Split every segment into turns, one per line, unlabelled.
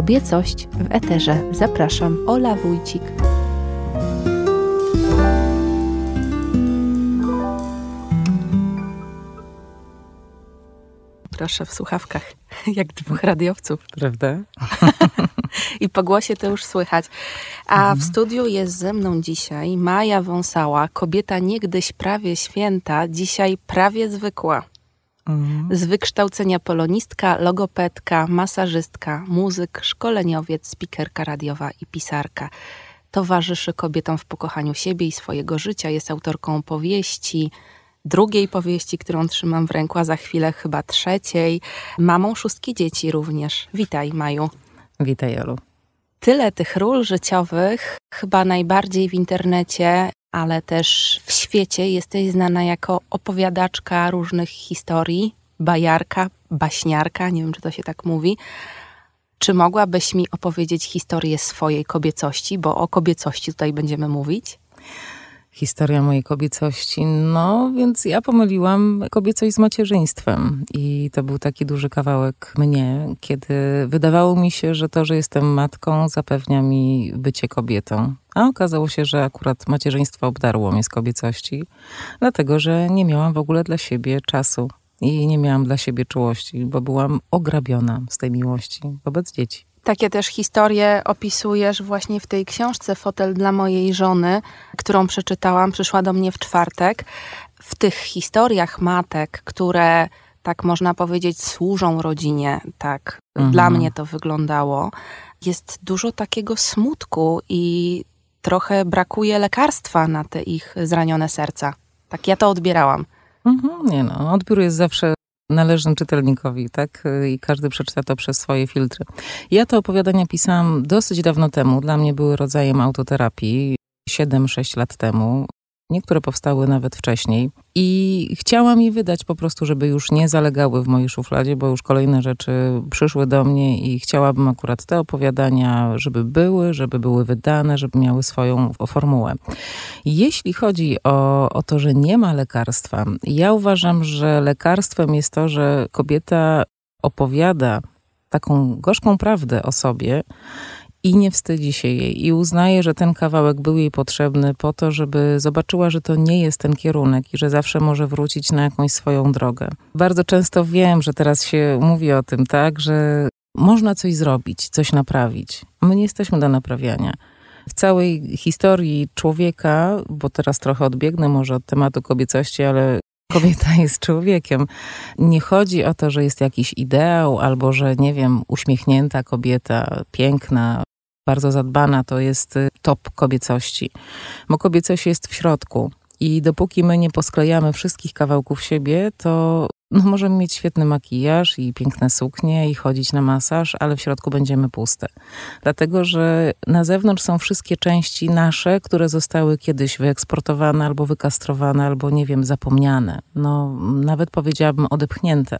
Kobiecość w eterze. Zapraszam, Ola Wójcik. Proszę w słuchawkach, jak dwóch radiowców.
Prawda?
I po głosie to już słychać. A w studiu jest ze mną dzisiaj Maja Wąsała, kobieta niegdyś prawie święta, dzisiaj prawie zwykła. Z wykształcenia polonistka, logopedka, masażystka, muzyk, szkoleniowiec, spikerka radiowa i pisarka. Towarzyszy kobietom w pokochaniu siebie i swojego życia. Jest autorką powieści, drugiej powieści, którą trzymam w ręku, a za chwilę chyba trzeciej. Mamą szóstki dzieci również. Witaj, Maju.
Witaj, Jolu.
Tyle tych ról życiowych, chyba najbardziej w internecie, ale też w świecie jesteś znana jako opowiadaczka różnych historii, bajarka, baśniarka, nie wiem czy to się tak mówi. Czy mogłabyś mi opowiedzieć historię swojej kobiecości, bo o kobiecości tutaj będziemy mówić?
Historia mojej kobiecości. No, więc ja pomyliłam kobiecość z macierzyństwem. I to był taki duży kawałek mnie, kiedy wydawało mi się, że to, że jestem matką, zapewnia mi bycie kobietą. A okazało się, że akurat macierzyństwo obdarło mnie z kobiecości, dlatego że nie miałam w ogóle dla siebie czasu i nie miałam dla siebie czułości, bo byłam ograbiona z tej miłości wobec dzieci.
Takie też historie opisujesz właśnie w tej książce Fotel dla mojej żony, którą przeczytałam, przyszła do mnie w czwartek. W tych historiach matek, które tak można powiedzieć służą rodzinie, tak mhm. dla mnie to wyglądało, jest dużo takiego smutku i trochę brakuje lekarstwa na te ich zranione serca. Tak ja to odbierałam.
Mhm, nie no, odbiór jest zawsze należny czytelnikowi, tak? I każdy przeczyta to przez swoje filtry. Ja te opowiadania pisałam dosyć dawno temu. Dla mnie były rodzajem autoterapii. 7-6 lat temu. Niektóre powstały nawet wcześniej. I chciałam je wydać po prostu, żeby już nie zalegały w mojej szufladzie, bo już kolejne rzeczy przyszły do mnie i chciałabym akurat te opowiadania, żeby były, żeby były wydane, żeby miały swoją formułę. Jeśli chodzi o, o to, że nie ma lekarstwa, ja uważam, że lekarstwem jest to, że kobieta opowiada taką gorzką prawdę o sobie, i nie wstydzi się jej i uznaje, że ten kawałek był jej potrzebny po to, żeby zobaczyła, że to nie jest ten kierunek i że zawsze może wrócić na jakąś swoją drogę. Bardzo często wiem, że teraz się mówi o tym, tak, że można coś zrobić, coś naprawić. My nie jesteśmy do naprawiania. W całej historii człowieka, bo teraz trochę odbiegnę może od tematu kobiecości, ale kobieta jest człowiekiem. Nie chodzi o to, że jest jakiś ideał, albo że, nie wiem, uśmiechnięta kobieta, piękna, bardzo zadbana, to jest y, top kobiecości. Bo kobiecość jest w środku. I dopóki my nie posklejamy wszystkich kawałków siebie, to no, możemy mieć świetny makijaż i piękne suknie i chodzić na masaż, ale w środku będziemy puste. Dlatego, że na zewnątrz są wszystkie części nasze, które zostały kiedyś wyeksportowane albo wykastrowane, albo nie wiem, zapomniane. No, nawet powiedziałabym odepchnięte.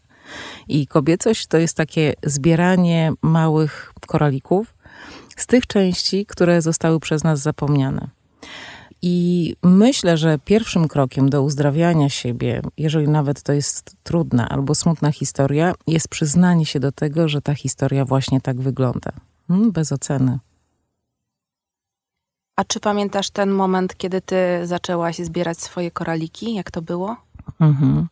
I kobiecość to jest takie zbieranie małych koralików, z tych części, które zostały przez nas zapomniane. I myślę, że pierwszym krokiem do uzdrawiania siebie, jeżeli nawet to jest trudna albo smutna historia, jest przyznanie się do tego, że ta historia właśnie tak wygląda. Hmm, bez oceny.
A czy pamiętasz ten moment, kiedy ty zaczęłaś zbierać swoje koraliki? Jak to było?
Mhm.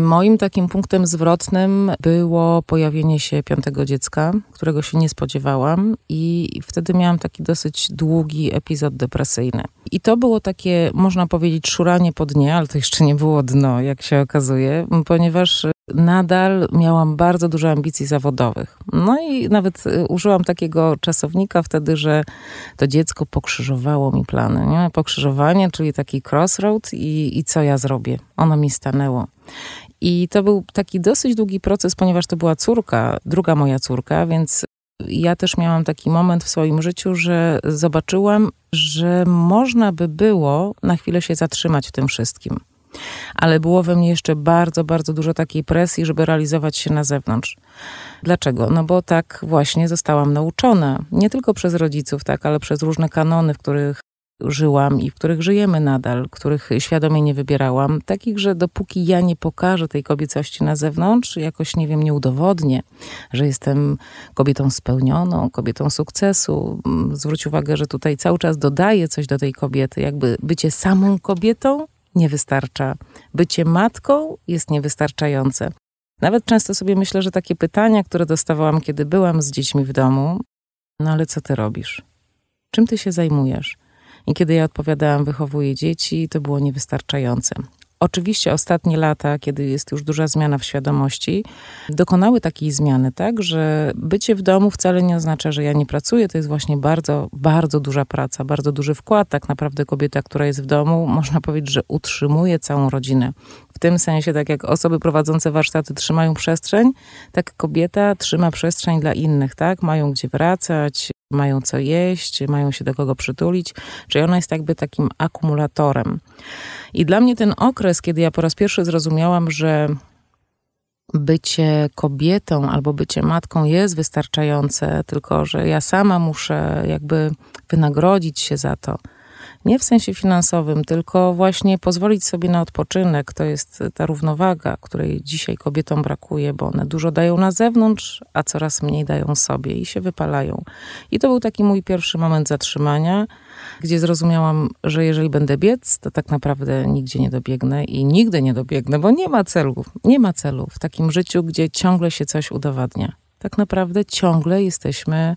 Moim takim punktem zwrotnym było pojawienie się piątego dziecka, którego się nie spodziewałam, i wtedy miałam taki dosyć długi epizod depresyjny. I to było takie, można powiedzieć, szuranie po dnie, ale to jeszcze nie było dno, jak się okazuje, ponieważ nadal miałam bardzo dużo ambicji zawodowych. No i nawet y, użyłam takiego czasownika wtedy, że to dziecko pokrzyżowało mi plany. Nie? Pokrzyżowanie, czyli taki crossroad i, i co ja zrobię. Ono mi stanęło. I to był taki dosyć długi proces, ponieważ to była córka, druga moja córka, więc ja też miałam taki moment w swoim życiu, że zobaczyłam, że można by było na chwilę się zatrzymać w tym wszystkim ale było we mnie jeszcze bardzo, bardzo dużo takiej presji, żeby realizować się na zewnątrz. Dlaczego? No bo tak właśnie zostałam nauczona, nie tylko przez rodziców, tak, ale przez różne kanony, w których żyłam i w których żyjemy nadal, których świadomie nie wybierałam, takich, że dopóki ja nie pokażę tej kobiecości na zewnątrz, jakoś, nie wiem, nie udowodnię, że jestem kobietą spełnioną, kobietą sukcesu. Mm, zwróć uwagę, że tutaj cały czas dodaję coś do tej kobiety, jakby bycie samą kobietą nie wystarcza. Bycie matką jest niewystarczające. Nawet często sobie myślę, że takie pytania, które dostawałam, kiedy byłam z dziećmi w domu, no ale co ty robisz? Czym ty się zajmujesz? I kiedy ja odpowiadałam, wychowuję dzieci, to było niewystarczające. Oczywiście ostatnie lata, kiedy jest już duża zmiana w świadomości, dokonały takiej zmiany, tak, że bycie w domu wcale nie oznacza, że ja nie pracuję. To jest właśnie bardzo, bardzo duża praca, bardzo duży wkład. Tak naprawdę kobieta, która jest w domu, można powiedzieć, że utrzymuje całą rodzinę. W tym sensie, tak jak osoby prowadzące warsztaty trzymają przestrzeń, tak kobieta trzyma przestrzeń dla innych, tak? Mają gdzie wracać, mają co jeść, mają się do kogo przytulić, czyli ona jest jakby takim akumulatorem. I dla mnie ten okres, kiedy ja po raz pierwszy zrozumiałam, że bycie kobietą albo bycie matką jest wystarczające, tylko że ja sama muszę jakby wynagrodzić się za to nie w sensie finansowym, tylko właśnie pozwolić sobie na odpoczynek. To jest ta równowaga, której dzisiaj kobietom brakuje, bo one dużo dają na zewnątrz, a coraz mniej dają sobie i się wypalają. I to był taki mój pierwszy moment zatrzymania, gdzie zrozumiałam, że jeżeli będę biec, to tak naprawdę nigdzie nie dobiegnę i nigdy nie dobiegnę, bo nie ma celu. Nie ma celu w takim życiu, gdzie ciągle się coś udowadnia. Tak naprawdę ciągle jesteśmy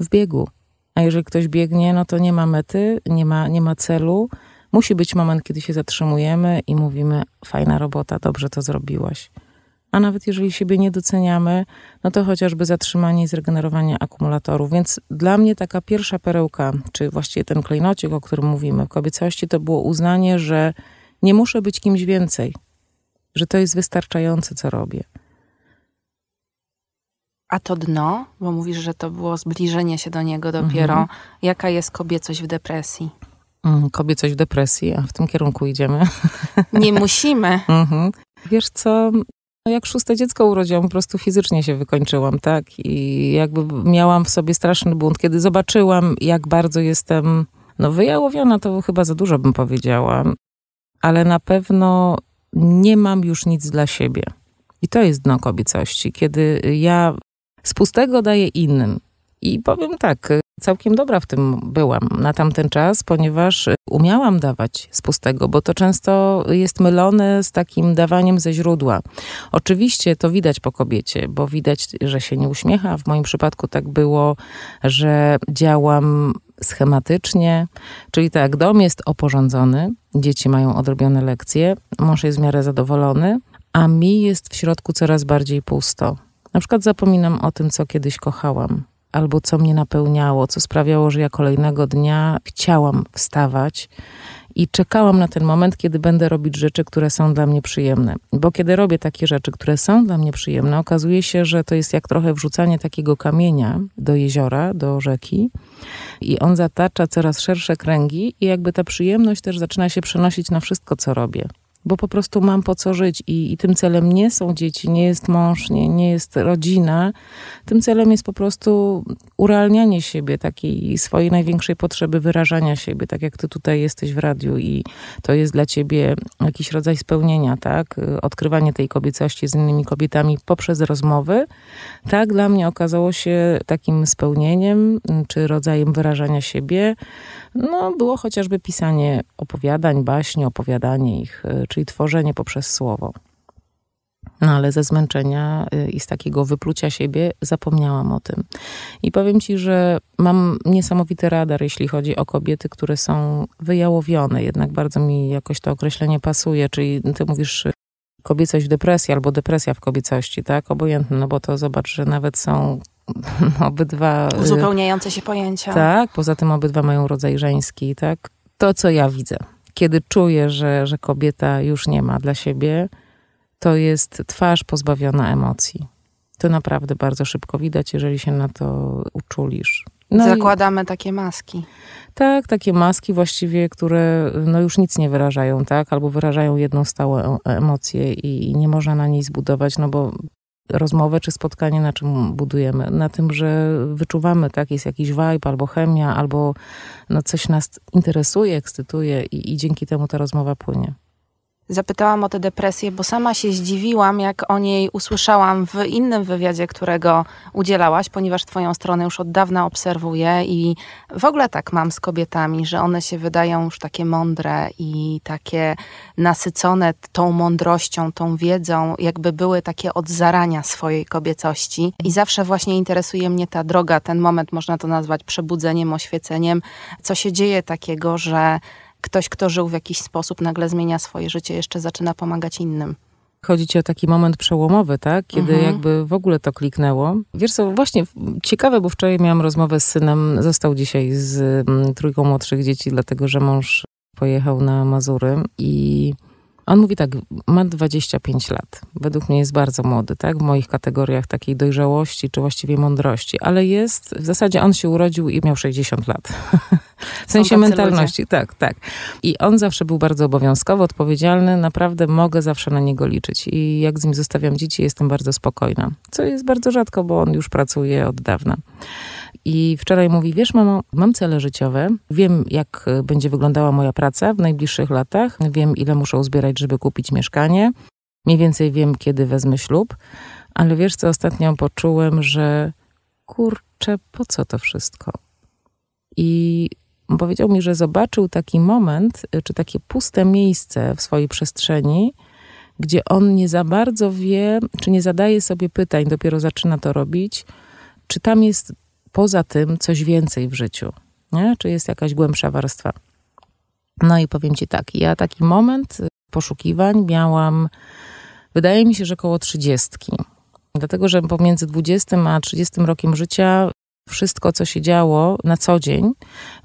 w biegu. A jeżeli ktoś biegnie, no to nie ma mety, nie ma, nie ma celu. Musi być moment, kiedy się zatrzymujemy i mówimy: Fajna robota, dobrze to zrobiłaś. A nawet jeżeli siebie nie doceniamy, no to chociażby zatrzymanie i zregenerowanie akumulatorów. Więc dla mnie taka pierwsza perełka, czy właściwie ten klejnocik, o którym mówimy w kobiecości, to było uznanie, że nie muszę być kimś więcej, że to jest wystarczające, co robię.
A to dno, bo mówisz, że to było zbliżenie się do niego dopiero. Mhm. Jaka jest kobiecość w depresji?
Mm, kobiecość w depresji, a w tym kierunku idziemy.
Nie musimy.
Mhm. Wiesz co, no jak szóste dziecko urodziłam, po prostu fizycznie się wykończyłam, tak? I jakby miałam w sobie straszny bunt. Kiedy zobaczyłam, jak bardzo jestem, no wyjałowiona, to chyba za dużo bym powiedziała, ale na pewno nie mam już nic dla siebie. I to jest dno kobiecości, kiedy ja z pustego daję innym. I powiem tak, całkiem dobra w tym byłam na tamten czas, ponieważ umiałam dawać z pustego, bo to często jest mylone z takim dawaniem ze źródła. Oczywiście to widać po kobiecie, bo widać, że się nie uśmiecha. W moim przypadku tak było, że działam schematycznie, czyli tak, dom jest oporządzony, dzieci mają odrobione lekcje, mąż jest w miarę zadowolony, a mi jest w środku coraz bardziej pusto. Na przykład zapominam o tym, co kiedyś kochałam, albo co mnie napełniało, co sprawiało, że ja kolejnego dnia chciałam wstawać i czekałam na ten moment, kiedy będę robić rzeczy, które są dla mnie przyjemne. Bo kiedy robię takie rzeczy, które są dla mnie przyjemne, okazuje się, że to jest jak trochę wrzucanie takiego kamienia do jeziora, do rzeki i on zatacza coraz szersze kręgi i jakby ta przyjemność też zaczyna się przenosić na wszystko, co robię bo po prostu mam po co żyć i, i tym celem nie są dzieci, nie jest mąż, nie, nie jest rodzina. Tym celem jest po prostu urealnianie siebie, takiej swojej największej potrzeby wyrażania siebie, tak jak ty tutaj jesteś w radiu i to jest dla ciebie jakiś rodzaj spełnienia, tak? Odkrywanie tej kobiecości z innymi kobietami poprzez rozmowy. Tak, dla mnie okazało się takim spełnieniem, czy rodzajem wyrażania siebie, no, było chociażby pisanie opowiadań, baśni, opowiadanie ich, y, czyli tworzenie poprzez słowo. No ale ze zmęczenia y, i z takiego wyplucia siebie zapomniałam o tym. I powiem ci, że mam niesamowity radar, jeśli chodzi o kobiety, które są wyjałowione. Jednak bardzo mi jakoś to określenie pasuje. Czyli ty mówisz kobiecość w depresji albo depresja w kobiecości, tak? Obojętne, no bo to zobacz, że nawet są obydwa...
Y, Uzupełniające się pojęcia.
Tak, poza tym obydwa mają rodzaj żeński, tak? To, co ja widzę, kiedy czuję, że, że kobieta już nie ma dla siebie, to jest twarz pozbawiona emocji. To naprawdę bardzo szybko widać, jeżeli się na to uczulisz.
No Zakładamy i, takie maski.
Tak, takie maski właściwie, które no już nic nie wyrażają, tak? Albo wyrażają jedną stałą emocję i, i nie można na niej zbudować, no bo rozmowę czy spotkanie na czym budujemy? Na tym, że wyczuwamy, tak, jest jakiś vibe albo chemia, albo no coś nas interesuje, ekscytuje i, i dzięki temu ta rozmowa płynie.
Zapytałam o tę depresję, bo sama się zdziwiłam, jak o niej usłyszałam w innym wywiadzie, którego udzielałaś, ponieważ Twoją stronę już od dawna obserwuję i w ogóle tak mam z kobietami, że one się wydają już takie mądre i takie nasycone tą mądrością, tą wiedzą, jakby były takie od zarania swojej kobiecości. I zawsze właśnie interesuje mnie ta droga, ten moment, można to nazwać przebudzeniem, oświeceniem, co się dzieje takiego, że ktoś, kto żył w jakiś sposób, nagle zmienia swoje życie, jeszcze zaczyna pomagać innym.
Chodzi ci o taki moment przełomowy, tak? Kiedy mhm. jakby w ogóle to kliknęło. Wiesz co, właśnie ciekawe, bo wczoraj miałam rozmowę z synem, został dzisiaj z mm, trójką młodszych dzieci, dlatego że mąż pojechał na Mazury i on mówi tak, ma 25 lat. Według mnie jest bardzo młody, tak? W moich kategoriach takiej dojrzałości, czy właściwie mądrości. Ale jest, w zasadzie on się urodził i miał 60 lat. w sensie mentalności, ludzie. tak, tak. I on zawsze był bardzo obowiązkowy, odpowiedzialny. Naprawdę mogę zawsze na niego liczyć. I jak z nim zostawiam dzieci, jestem bardzo spokojna. Co jest bardzo rzadko, bo on już pracuje od dawna. I wczoraj mówi, wiesz mamo, mam cele życiowe, wiem jak będzie wyglądała moja praca w najbliższych latach, wiem ile muszę uzbierać, żeby kupić mieszkanie, mniej więcej wiem kiedy wezmę ślub, ale wiesz co, ostatnio poczułem, że kurczę, po co to wszystko? I powiedział mi, że zobaczył taki moment, czy takie puste miejsce w swojej przestrzeni, gdzie on nie za bardzo wie, czy nie zadaje sobie pytań, dopiero zaczyna to robić, czy tam jest poza tym coś więcej w życiu, nie? czy jest jakaś głębsza warstwa. No i powiem Ci tak, ja taki moment poszukiwań miałam, wydaje mi się, że około trzydziestki. Dlatego, że pomiędzy 20 a 30 rokiem życia wszystko, co się działo na co dzień,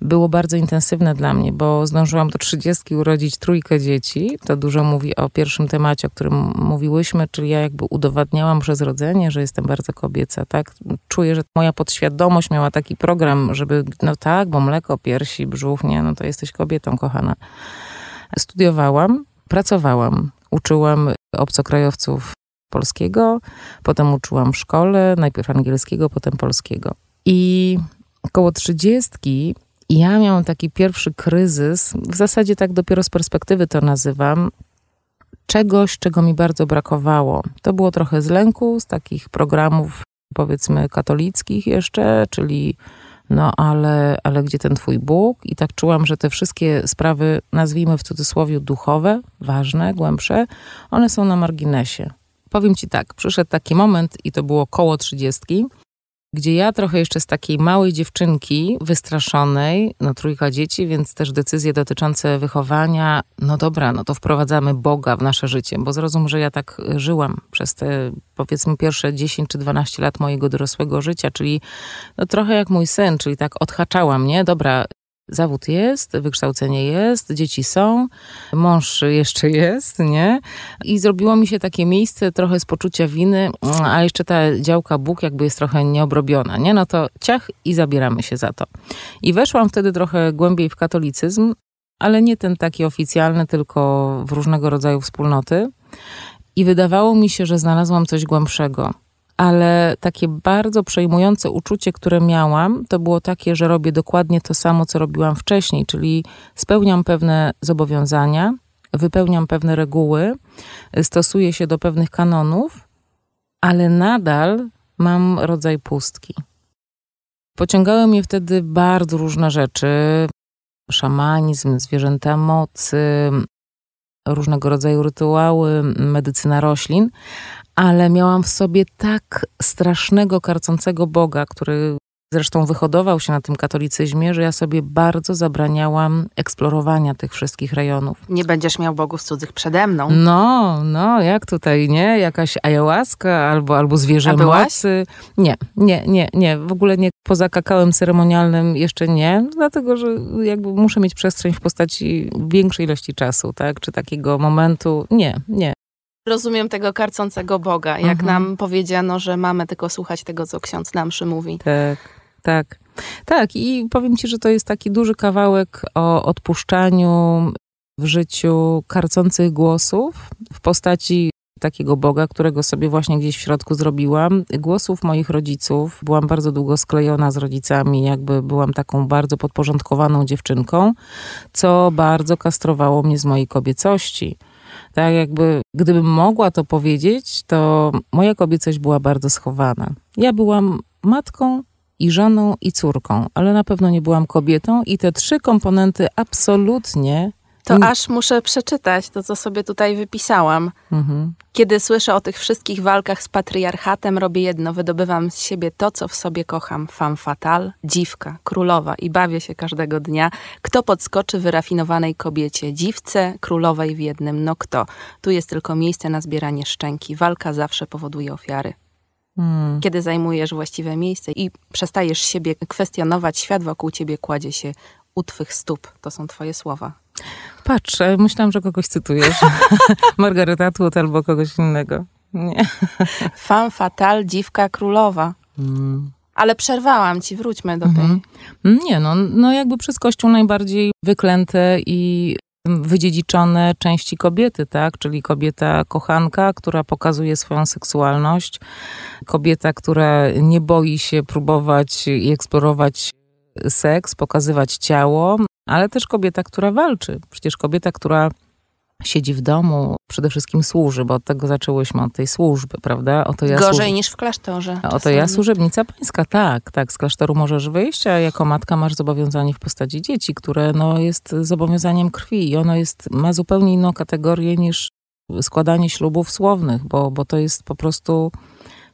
było bardzo intensywne dla mnie, bo zdążyłam do trzydziestki urodzić trójkę dzieci. To dużo mówi o pierwszym temacie, o którym mówiłyśmy, czyli ja jakby udowadniałam przez rodzenie, że jestem bardzo kobieca, tak? Czuję, że moja podświadomość miała taki program, żeby, no tak, bo mleko, piersi, brzuch, nie, no to jesteś kobietą, kochana. Studiowałam, pracowałam, uczyłam obcokrajowców polskiego, potem uczyłam w szkole, najpierw angielskiego, potem polskiego. I około trzydziestki ja miałam taki pierwszy kryzys, w zasadzie tak dopiero z perspektywy to nazywam, czegoś, czego mi bardzo brakowało. To było trochę z lęku, z takich programów powiedzmy katolickich jeszcze, czyli no ale, ale gdzie ten twój Bóg? I tak czułam, że te wszystkie sprawy, nazwijmy w cudzysłowie duchowe, ważne, głębsze, one są na marginesie. Powiem ci tak, przyszedł taki moment i to było koło trzydziestki, gdzie ja trochę jeszcze z takiej małej dziewczynki, wystraszonej, no trójka dzieci, więc też decyzje dotyczące wychowania, no dobra, no to wprowadzamy Boga w nasze życie, bo zrozum, że ja tak żyłam przez te powiedzmy pierwsze 10 czy 12 lat mojego dorosłego życia, czyli no trochę jak mój syn, czyli tak odhaczałam, nie? Dobra, zawód jest, wykształcenie jest, dzieci są, mąż jeszcze jest, nie? I zrobiło mi się takie miejsce trochę z poczucia winy, a jeszcze ta działka Bóg jakby jest trochę nieobrobiona, nie? No to ciach i zabieramy się za to. I weszłam wtedy trochę głębiej w katolicyzm, ale nie ten taki oficjalny, tylko w różnego rodzaju wspólnoty. I wydawało mi się, że znalazłam coś głębszego ale takie bardzo przejmujące uczucie, które miałam, to było takie, że robię dokładnie to samo, co robiłam wcześniej, czyli spełniam pewne zobowiązania, wypełniam pewne reguły, stosuję się do pewnych kanonów, ale nadal mam rodzaj pustki. Pociągały mnie wtedy bardzo różne rzeczy: szamanizm, zwierzęta mocy, różnego rodzaju rytuały, medycyna roślin, ale miałam w sobie tak strasznego, karcącego Boga, który zresztą wyhodował się na tym katolicyzmie, że ja sobie bardzo zabraniałam eksplorowania tych wszystkich rejonów.
Nie będziesz miał bogów cudzych przede mną.
No, no, jak tutaj, nie? Jakaś ayahuasca albo, albo zwierzę mocy. Nie, nie, nie, nie. W ogóle nie. Poza kakałem ceremonialnym jeszcze nie, dlatego, że jakby muszę mieć przestrzeń w postaci większej ilości czasu, tak? Czy takiego momentu. Nie, nie.
Rozumiem tego karcącego Boga, jak mhm. nam powiedziano, że mamy tylko słuchać tego, co ksiądz nam przymówi.
Tak, tak. Tak, i powiem ci, że to jest taki duży kawałek o odpuszczaniu w życiu karcących głosów w postaci takiego Boga, którego sobie właśnie gdzieś w środku zrobiłam. Głosów moich rodziców. Byłam bardzo długo sklejona z rodzicami, jakby byłam taką bardzo podporządkowaną dziewczynką, co bardzo kastrowało mnie z mojej kobiecości. Tak jakby, gdybym mogła to powiedzieć, to moja kobiecość była bardzo schowana. Ja byłam matką i żoną i córką, ale na pewno nie byłam kobietą i te trzy komponenty absolutnie
to aż muszę przeczytać to, co sobie tutaj wypisałam. Mhm. Kiedy słyszę o tych wszystkich walkach z patriarchatem, robię jedno, wydobywam z siebie to, co w sobie kocham. Femme fatale, dziwka, królowa i bawię się każdego dnia. Kto podskoczy wyrafinowanej kobiecie? Dziwce, królowej w jednym. No kto? Tu jest tylko miejsce na zbieranie szczęki. Walka zawsze powoduje ofiary. Hmm. Kiedy zajmujesz właściwe miejsce i przestajesz siebie kwestionować, świat wokół ciebie kładzie się u twych stóp. To są twoje słowa.
Patrz, myślałam, że kogoś cytujesz. Margaret Atwood albo kogoś innego. Nie.
Fan fatal, dziwka królowa. Mm. Ale przerwałam ci, wróćmy do tej.
-hmm. Nie, no, no jakby przez Kościół najbardziej wyklęte i wydziedziczone części kobiety, tak? Czyli kobieta kochanka, która pokazuje swoją seksualność, kobieta, która nie boi się próbować i eksplorować seks, pokazywać ciało, ale też kobieta, która walczy. Przecież kobieta, która siedzi w domu, przede wszystkim służy, bo od tego zaczęłyśmy, od tej służby, prawda?
Oto ja Gorzej służ... niż w klasztorze.
Oto ja służebnica pańska, tak, tak. Z klasztoru możesz wyjść, a jako matka masz zobowiązanie w postaci dzieci, które no, jest zobowiązaniem krwi i ono jest, ma zupełnie inną kategorię niż składanie ślubów słownych, bo, bo to jest po prostu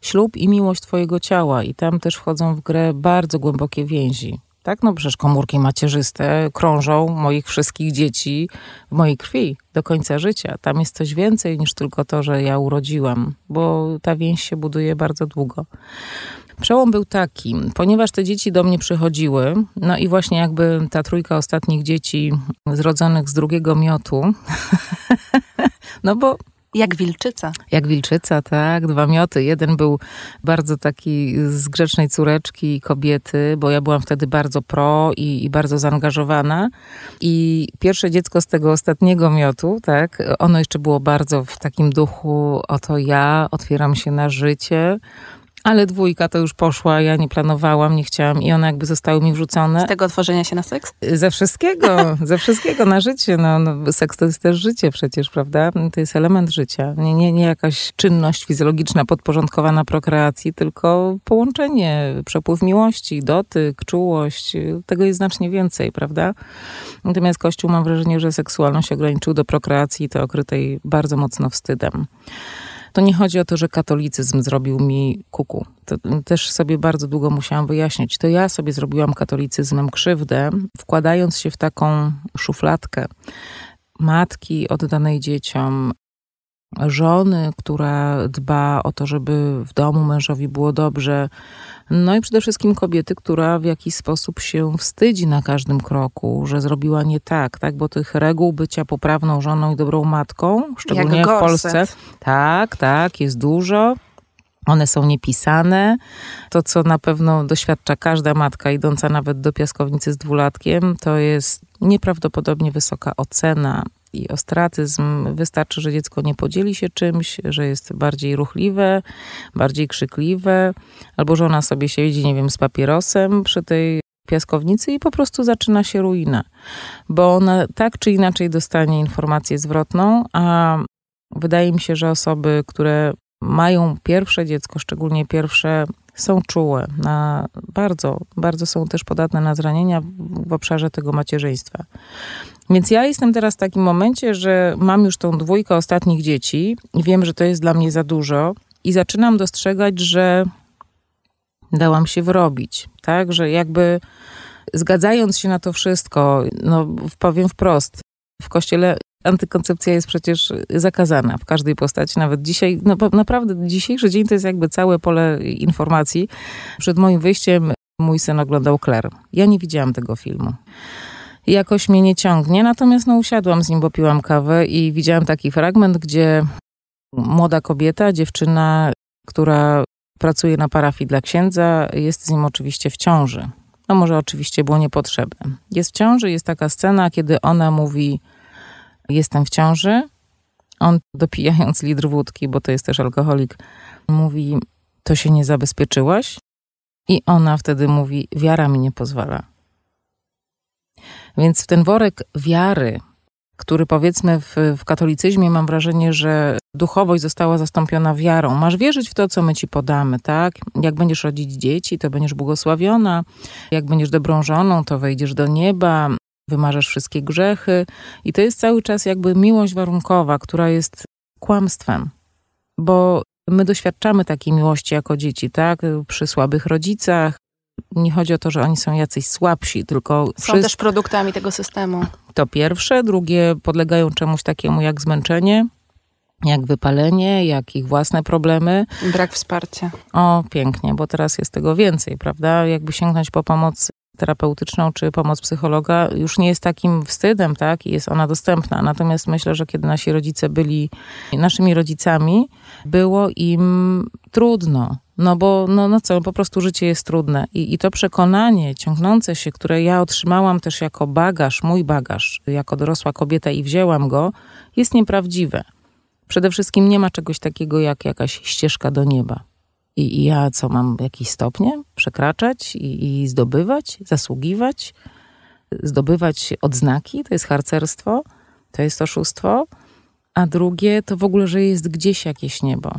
ślub i miłość twojego ciała i tam też wchodzą w grę bardzo głębokie więzi tak? No przecież komórki macierzyste krążą moich wszystkich dzieci w mojej krwi do końca życia. Tam jest coś więcej niż tylko to, że ja urodziłam, bo ta więź się buduje bardzo długo. Przełom był taki, ponieważ te dzieci do mnie przychodziły, no i właśnie jakby ta trójka ostatnich dzieci zrodzonych z drugiego miotu, no bo
jak wilczyca.
Jak wilczyca, tak. Dwa mioty. Jeden był bardzo taki z grzecznej córeczki kobiety, bo ja byłam wtedy bardzo pro i, i, bardzo zaangażowana. I pierwsze dziecko z tego ostatniego miotu, tak, ono jeszcze było bardzo w takim duchu, oto ja otwieram się na życie ale dwójka to już poszła, ja nie planowałam, nie chciałam i one jakby zostały mi wrzucone.
Z tego otworzenia się na seks?
Ze wszystkiego, ze wszystkiego na życie. No, no, seks to jest też życie przecież, prawda? To jest element życia. Nie, nie, nie jakaś czynność fizjologiczna podporządkowana prokreacji, tylko połączenie, przepływ miłości, dotyk, czułość. Tego jest znacznie więcej, prawda? Natomiast Kościół mam wrażenie, że seksualność ograniczył do prokreacji, to okrytej bardzo mocno wstydem. To nie chodzi o to, że katolicyzm zrobił mi kuku. To też sobie bardzo długo musiałam wyjaśnić. To ja sobie zrobiłam katolicyzmem krzywdę, wkładając się w taką szufladkę matki oddanej dzieciom, żony, która dba o to, żeby w domu mężowi było dobrze. No i przede wszystkim kobiety, która w jakiś sposób się wstydzi na każdym kroku, że zrobiła nie tak, tak? Bo tych reguł bycia poprawną żoną i dobrą matką, szczególnie w Polsce, tak, tak, jest dużo. One są niepisane. To, co na pewno doświadcza każda matka, idąca nawet do piaskownicy z dwulatkiem, to jest nieprawdopodobnie wysoka ocena i ostracyzm. Wystarczy, że dziecko nie podzieli się czymś, że jest bardziej ruchliwe, bardziej krzykliwe, albo że ona sobie siedzi, nie wiem, z papierosem przy tej piaskownicy i po prostu zaczyna się ruina, bo ona tak czy inaczej dostanie informację zwrotną, a wydaje mi się, że osoby, które mają pierwsze dziecko, szczególnie pierwsze, są czułe na bardzo, bardzo są też podatne na zranienia w obszarze tego macierzyństwa. Więc ja jestem teraz w takim momencie, że mam już tą dwójkę ostatnich dzieci i wiem, że to jest dla mnie za dużo i zaczynam dostrzegać, że dałam się wrobić, tak, że jakby zgadzając się na to wszystko, no powiem wprost, w kościele antykoncepcja jest przecież zakazana w każdej postaci. Nawet dzisiaj, no naprawdę dzisiejszy dzień to jest jakby całe pole informacji. Przed moim wyjściem mój syn oglądał Claire. Ja nie widziałam tego filmu. Jakoś mnie nie ciągnie, natomiast no usiadłam z nim, bo piłam kawę i widziałam taki fragment, gdzie młoda kobieta, dziewczyna, która pracuje na parafii dla księdza, jest z nim oczywiście w ciąży. No może oczywiście było niepotrzebne. Jest w ciąży, jest taka scena, kiedy ona mówi jestem w ciąży, On dopijając litr wódki, bo to jest też alkoholik, mówi, to się nie zabezpieczyłaś? I ona wtedy mówi, wiara mi nie pozwala. Więc ten worek wiary, który powiedzmy w, w katolicyzmie mam wrażenie, że duchowość została zastąpiona wiarą. Masz wierzyć w to, co my ci podamy, tak? Jak będziesz rodzić dzieci, to będziesz błogosławiona. Jak będziesz dobrą żoną, to wejdziesz do nieba, wymarzesz wszystkie grzechy. I to jest cały czas jakby miłość warunkowa, która jest kłamstwem. Bo my doświadczamy takiej miłości jako dzieci, tak? Przy słabych rodzicach, nie chodzi o to, że oni są jacyś słabsi, tylko.
Są wszyscy... też produktami tego systemu.
To pierwsze, drugie podlegają czemuś takiemu jak zmęczenie, jak wypalenie, jak ich własne problemy.
Brak wsparcia.
O, pięknie, bo teraz jest tego więcej, prawda? Jakby sięgnąć po pomoc terapeutyczną czy pomoc psychologa już nie jest takim wstydem, tak? I jest ona dostępna. Natomiast myślę, że kiedy nasi rodzice byli naszymi rodzicami, było im trudno. No bo, no, no co, po prostu życie jest trudne. I, I to przekonanie ciągnące się, które ja otrzymałam też jako bagaż, mój bagaż, jako dorosła kobieta i wzięłam go, jest nieprawdziwe. Przede wszystkim nie ma czegoś takiego jak jakaś ścieżka do nieba. I, i ja co, mam jakieś stopnie przekraczać i, i zdobywać, zasługiwać, zdobywać odznaki? To jest harcerstwo, to jest oszustwo. A drugie to w ogóle, że jest gdzieś jakieś niebo.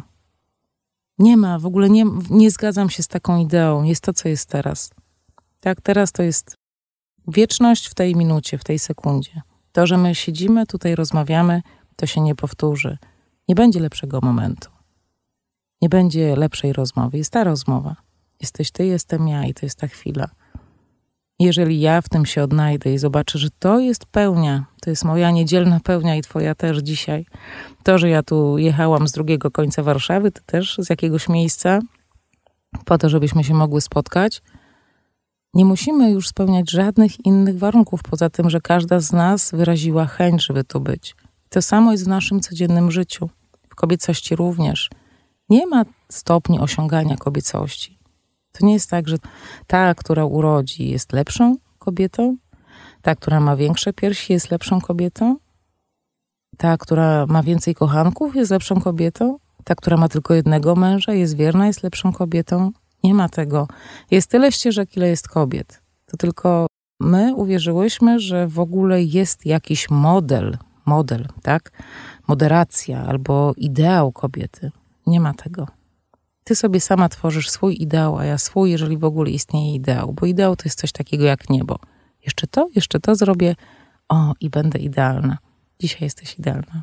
Nie ma, w ogóle nie, nie zgadzam się z taką ideą. Jest to, co jest teraz. Tak, teraz to jest wieczność w tej minucie, w tej sekundzie. To, że my siedzimy, tutaj rozmawiamy, to się nie powtórzy. Nie będzie lepszego momentu. Nie będzie lepszej rozmowy. Jest ta rozmowa. Jesteś ty, jestem ja i to jest ta chwila. Jeżeli ja w tym się odnajdę i zobaczę, że to jest pełnia, to jest moja niedzielna pełnia i twoja też dzisiaj. To, że ja tu jechałam z drugiego końca Warszawy, to też z jakiegoś miejsca, po to, żebyśmy się mogły spotkać, nie musimy już spełniać żadnych innych warunków, poza tym, że każda z nas wyraziła chęć, żeby tu być. To samo jest w naszym codziennym życiu, w kobiecości również. Nie ma stopni osiągania kobiecości. To nie jest tak, że ta, która urodzi, jest lepszą kobietą, ta, która ma większe piersi, jest lepszą kobietą, ta, która ma więcej kochanków, jest lepszą kobietą, ta, która ma tylko jednego męża, jest wierna, jest lepszą kobietą. Nie ma tego. Jest tyle ścieżek, ile jest kobiet. To tylko my uwierzyłyśmy, że w ogóle jest jakiś model, model, tak? Moderacja albo ideał kobiety. Nie ma tego. Ty sobie sama tworzysz swój ideał, a ja swój, jeżeli w ogóle istnieje ideał, bo ideał to jest coś takiego jak niebo. Jeszcze to, jeszcze to zrobię, o, i będę idealna. Dzisiaj jesteś idealna.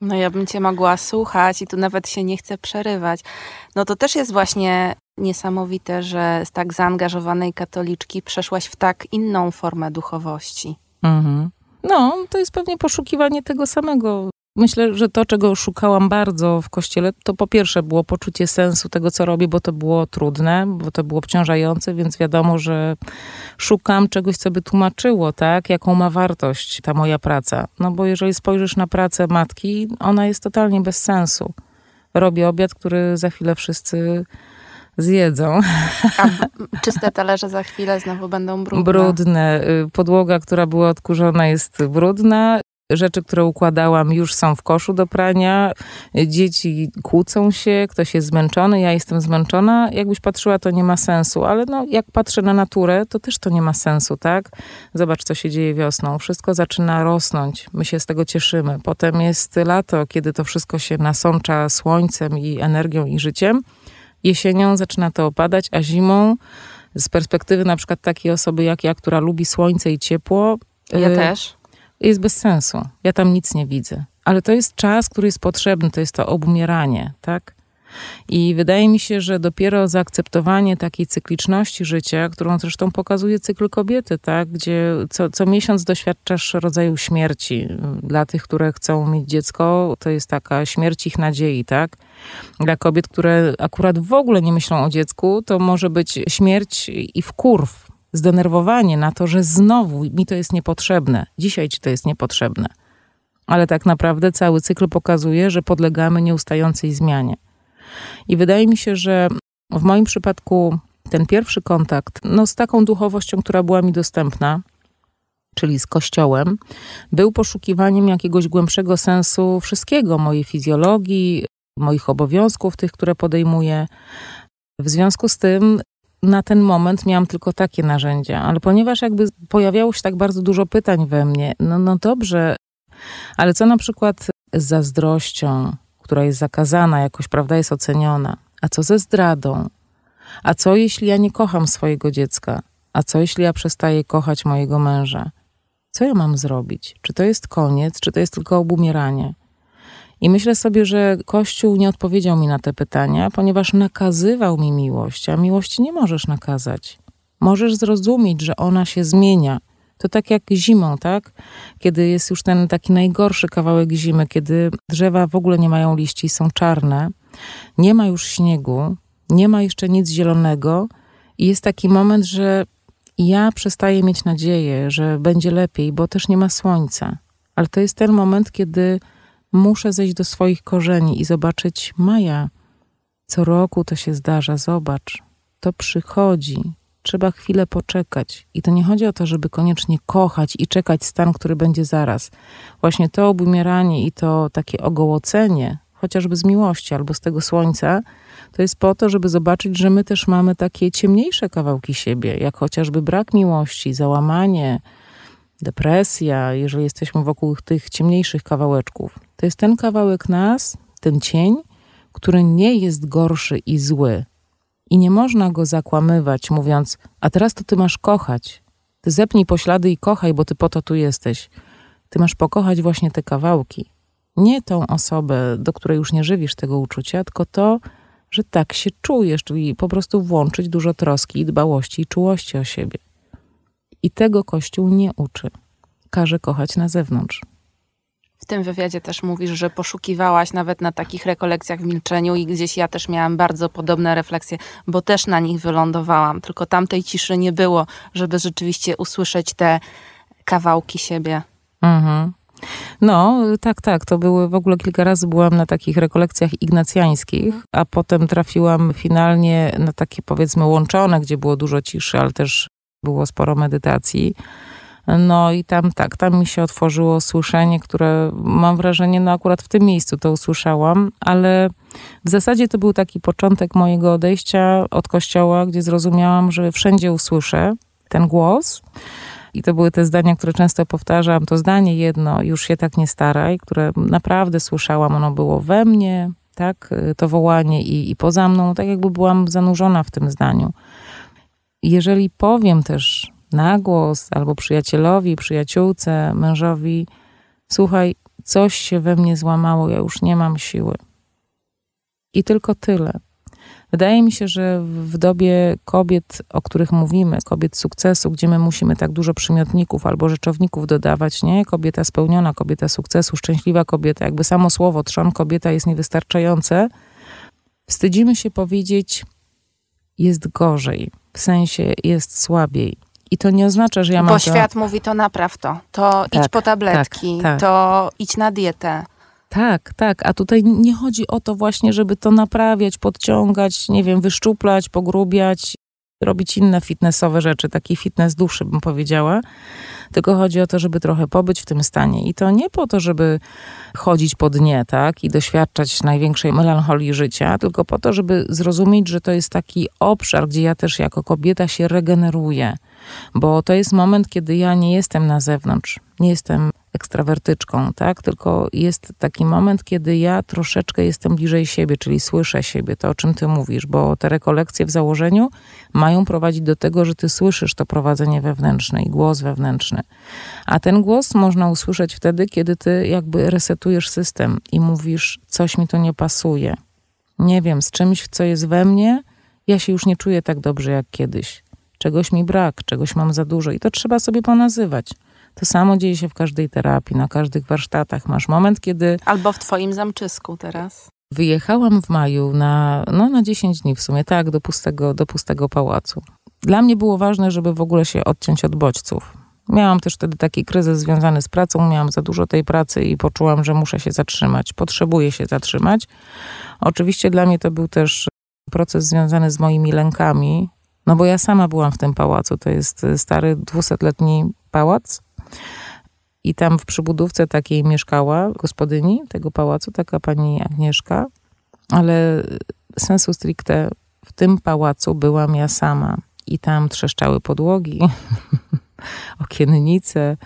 No ja bym cię mogła słuchać i tu nawet się nie chcę przerywać. No to też jest właśnie niesamowite, że z tak zaangażowanej katoliczki przeszłaś w tak inną formę duchowości. Mhm.
No, to jest pewnie poszukiwanie tego samego. Myślę, że to, czego szukałam bardzo w kościele, to po pierwsze było poczucie sensu tego, co robię, bo to było trudne, bo to było obciążające, więc wiadomo, że szukam czegoś, co by tłumaczyło, tak, jaką ma wartość ta moja praca. No bo jeżeli spojrzysz na pracę matki, ona jest totalnie bez sensu. Robię obiad, który za chwilę wszyscy zjedzą.
A czyste talerze za chwilę znowu będą brudne.
Brudne. Y, podłoga, która była odkurzona jest brudna. Rzeczy, które układałam, już są w koszu do prania. Dzieci kłócą się, ktoś jest zmęczony, ja jestem zmęczona. Jakbyś patrzyła, to nie ma sensu, ale no, jak patrzę na naturę, to też to nie ma sensu, tak? Zobacz, co się dzieje wiosną. Wszystko zaczyna rosnąć, my się z tego cieszymy. Potem jest lato, kiedy to wszystko się nasącza słońcem i energią i życiem. Jesienią zaczyna to opadać, a zimą z perspektywy na przykład takiej osoby jak ja, która lubi słońce i ciepło.
Ja y też
jest bez sensu. Ja tam nic nie widzę. Ale to jest czas, który jest potrzebny, to jest to obumieranie, tak? I wydaje mi się, że dopiero zaakceptowanie takiej cykliczności życia, którą zresztą pokazuje cykl kobiety, tak? gdzie co, co miesiąc doświadczasz rodzaju śmierci. Dla tych, które chcą mieć dziecko, to jest taka śmierć ich nadziei, tak? Dla kobiet, które akurat w ogóle nie myślą o dziecku, to może być śmierć i wkurw, zdenerwowanie na to, że znowu mi to jest niepotrzebne, dzisiaj ci to jest niepotrzebne. Ale tak naprawdę cały cykl pokazuje, że podlegamy nieustającej zmianie. I wydaje mi się, że w moim przypadku ten pierwszy kontakt no, z taką duchowością, która była mi dostępna, czyli z Kościołem, był poszukiwaniem jakiegoś głębszego sensu wszystkiego, mojej fizjologii, moich obowiązków, tych, które podejmuję. W związku z tym na ten moment miałam tylko takie narzędzia, ale ponieważ jakby pojawiało się tak bardzo dużo pytań we mnie, no, no dobrze, ale co na przykład z zazdrością, która jest zakazana, jakoś, prawda, jest oceniona? A co ze zdradą? A co jeśli ja nie kocham swojego dziecka? A co jeśli ja przestaję kochać mojego męża? Co ja mam zrobić? Czy to jest koniec, czy to jest tylko obumieranie? I myślę sobie, że Kościół nie odpowiedział mi na te pytania, ponieważ nakazywał mi miłość, a miłości nie możesz nakazać. Możesz zrozumieć, że ona się zmienia. To tak jak zimą, tak? Kiedy jest już ten taki najgorszy kawałek zimy, kiedy drzewa w ogóle nie mają liści, są czarne, nie ma już śniegu, nie ma jeszcze nic zielonego i jest taki moment, że ja przestaję mieć nadzieję, że będzie lepiej, bo też nie ma słońca. Ale to jest ten moment, kiedy muszę zejść do swoich korzeni i zobaczyć Maja. Co roku to się zdarza, zobacz. To przychodzi. Trzeba chwilę poczekać. I to nie chodzi o to, żeby koniecznie kochać i czekać stan, który będzie zaraz. Właśnie to obumieranie i to takie ogołocenie, chociażby z miłości albo z tego słońca, to jest po to, żeby zobaczyć, że my też mamy takie ciemniejsze kawałki siebie, jak chociażby brak miłości, załamanie, depresja, jeżeli jesteśmy wokół tych ciemniejszych kawałeczków. To jest ten kawałek nas, ten cień, który nie jest gorszy i zły. I nie można go zakłamywać, mówiąc: A teraz to ty masz kochać. Ty zepnij poślady i kochaj, bo ty po to tu jesteś. Ty masz pokochać właśnie te kawałki. Nie tą osobę, do której już nie żywisz tego uczucia, tylko to, że tak się czujesz, czyli po prostu włączyć dużo troski, dbałości i czułości o siebie. I tego Kościół nie uczy. Każe kochać na zewnątrz.
W tym wywiadzie też mówisz, że poszukiwałaś nawet na takich rekolekcjach w milczeniu i gdzieś ja też miałam bardzo podobne refleksje, bo też na nich wylądowałam. Tylko tamtej ciszy nie było, żeby rzeczywiście usłyszeć te kawałki siebie. Mhm.
No, tak, tak. To były w ogóle kilka razy byłam na takich rekolekcjach ignacjańskich, a potem trafiłam finalnie na takie powiedzmy łączone, gdzie było dużo ciszy, ale też było sporo medytacji. No i tam tak, tam mi się otworzyło słyszenie, które mam wrażenie, no akurat w tym miejscu to usłyszałam, ale w zasadzie to był taki początek mojego odejścia od kościoła, gdzie zrozumiałam, że wszędzie usłyszę ten głos. I to były te zdania, które często powtarzam. To zdanie jedno, już się tak nie staraj, które naprawdę słyszałam, ono było we mnie, tak, to wołanie i, i poza mną, tak jakby byłam zanurzona w tym zdaniu. Jeżeli powiem też na głos albo przyjacielowi, przyjaciółce, mężowi: Słuchaj, coś się we mnie złamało, ja już nie mam siły. I tylko tyle. Wydaje mi się, że w dobie kobiet, o których mówimy, kobiet sukcesu, gdzie my musimy tak dużo przymiotników albo rzeczowników dodawać, nie? Kobieta spełniona, kobieta sukcesu, szczęśliwa kobieta, jakby samo słowo trzon kobieta jest niewystarczające. Wstydzimy się powiedzieć, jest gorzej, w sensie jest słabiej. I to nie oznacza, że ja mam.
Bo świat mówi to napraw to, to tak, idź po tabletki, tak, tak. to idź na dietę.
Tak, tak. A tutaj nie chodzi o to właśnie, żeby to naprawiać, podciągać, nie wiem, wyszczuplać, pogrubiać, robić inne fitnessowe rzeczy, taki fitness duszy bym powiedziała. Tylko chodzi o to, żeby trochę pobyć w tym stanie. I to nie po to, żeby chodzić po dnie, tak, i doświadczać największej melancholii życia, tylko po to, żeby zrozumieć, że to jest taki obszar, gdzie ja też jako kobieta się regeneruję. Bo to jest moment, kiedy ja nie jestem na zewnątrz, nie jestem ekstrawertyczką, tak? Tylko jest taki moment, kiedy ja troszeczkę jestem bliżej siebie, czyli słyszę siebie, to o czym ty mówisz, bo te rekolekcje w założeniu mają prowadzić do tego, że ty słyszysz to prowadzenie wewnętrzne i głos wewnętrzny. A ten głos można usłyszeć wtedy, kiedy ty jakby resetujesz system i mówisz, coś mi tu nie pasuje. Nie wiem, z czymś, co jest we mnie, ja się już nie czuję tak dobrze jak kiedyś. Czegoś mi brak, czegoś mam za dużo i to trzeba sobie ponazywać. To samo dzieje się w każdej terapii, na każdych warsztatach. Masz moment, kiedy.
Albo w Twoim zamczysku teraz.
Wyjechałam w maju na, no, na 10 dni w sumie, tak, do pustego, do pustego pałacu. Dla mnie było ważne, żeby w ogóle się odciąć od bodźców. Miałam też wtedy taki kryzys związany z pracą, miałam za dużo tej pracy i poczułam, że muszę się zatrzymać. Potrzebuję się zatrzymać. Oczywiście dla mnie to był też proces związany z moimi lękami, no bo ja sama byłam w tym pałacu. To jest stary, dwusetletni pałac I tam w przybudówce takiej mieszkała gospodyni tego pałacu, taka pani Agnieszka, ale sensu stricte w tym pałacu byłam ja sama. I tam trzeszczały podłogi, okiennice,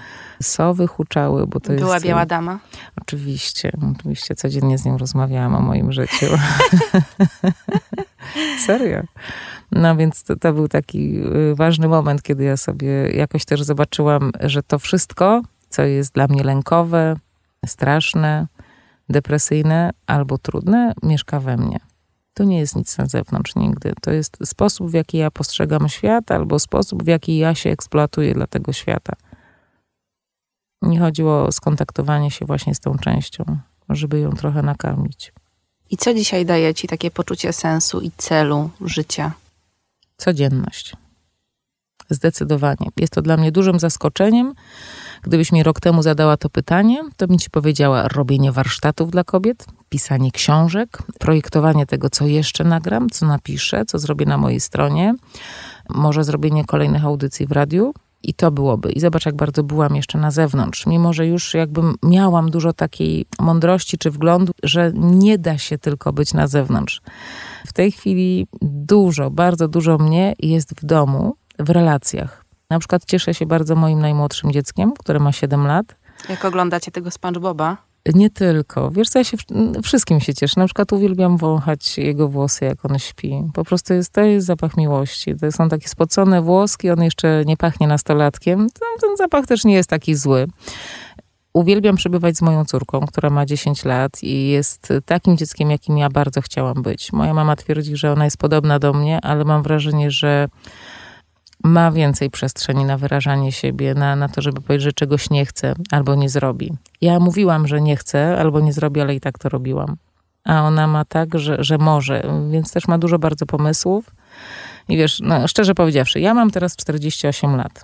sowy huczały, bo to
Była
jest...
biała dama?
Oczywiście, oczywiście codziennie z nią rozmawiałam o moim życiu. Serio. No więc to, to, był taki y, ważny moment, kiedy ja sobie jakoś też zobaczyłam, że to wszystko, co jest dla mnie lękowe, straszne, depresyjne albo trudne, mieszka we mnie. To nie jest nic na zewnątrz nigdy. To jest sposób, w jaki ja postrzegam świat, albo sposób, w jaki ja się eksploatuję dla tego świata. Nie chodziło o skontaktowanie się właśnie z tą częścią, żeby ją trochę nakarmić.
I co dzisiaj daje ci takie poczucie sensu i celu życia?
Codzienność. Zdecydowanie. Jest to dla mnie dużym zaskoczeniem. Gdybyś mi rok temu zadała to pytanie, to bym ci powiedziała robienie warsztatów dla kobiet, pisanie książek, projektowanie tego, co jeszcze nagram, co napiszę, co zrobię na mojej stronie, może zrobienie kolejnych audycji w radiu. I to byłoby. I zobacz, jak bardzo byłam jeszcze na zewnątrz. Mimo, że już jakbym miałam dużo takiej mądrości czy wglądu, że nie da się tylko być na zewnątrz. W tej chwili dużo, bardzo dużo mnie jest w domu, w relacjach. Na przykład cieszę się bardzo moim najmłodszym dzieckiem, które ma 7 lat.
Jak oglądacie tego SpongeBoba?
Nie tylko. Wiesz co, ja się wszystkim się cieszę. Na przykład uwielbiam wąchać jego włosy, jak on śpi. Po prostu jest, to jest zapach miłości. To są takie spocone włoski, on jeszcze nie pachnie nastolatkiem. Ten zapach też nie jest taki zły. Uwielbiam przebywać z moją córką, która ma 10 lat i jest takim dzieckiem, jakim ja bardzo chciałam być. Moja mama twierdzi, że ona jest podobna do mnie, ale mam wrażenie, że ma więcej przestrzeni na wyrażanie siebie, na, na to, żeby powiedzieć, że czegoś nie chce albo nie zrobi. Ja mówiłam, że nie chcę albo nie zrobię, ale i tak to robiłam. A ona ma tak, że, że może, więc też ma dużo bardzo pomysłów. I wiesz, no, szczerze powiedziawszy, ja mam teraz 48 lat.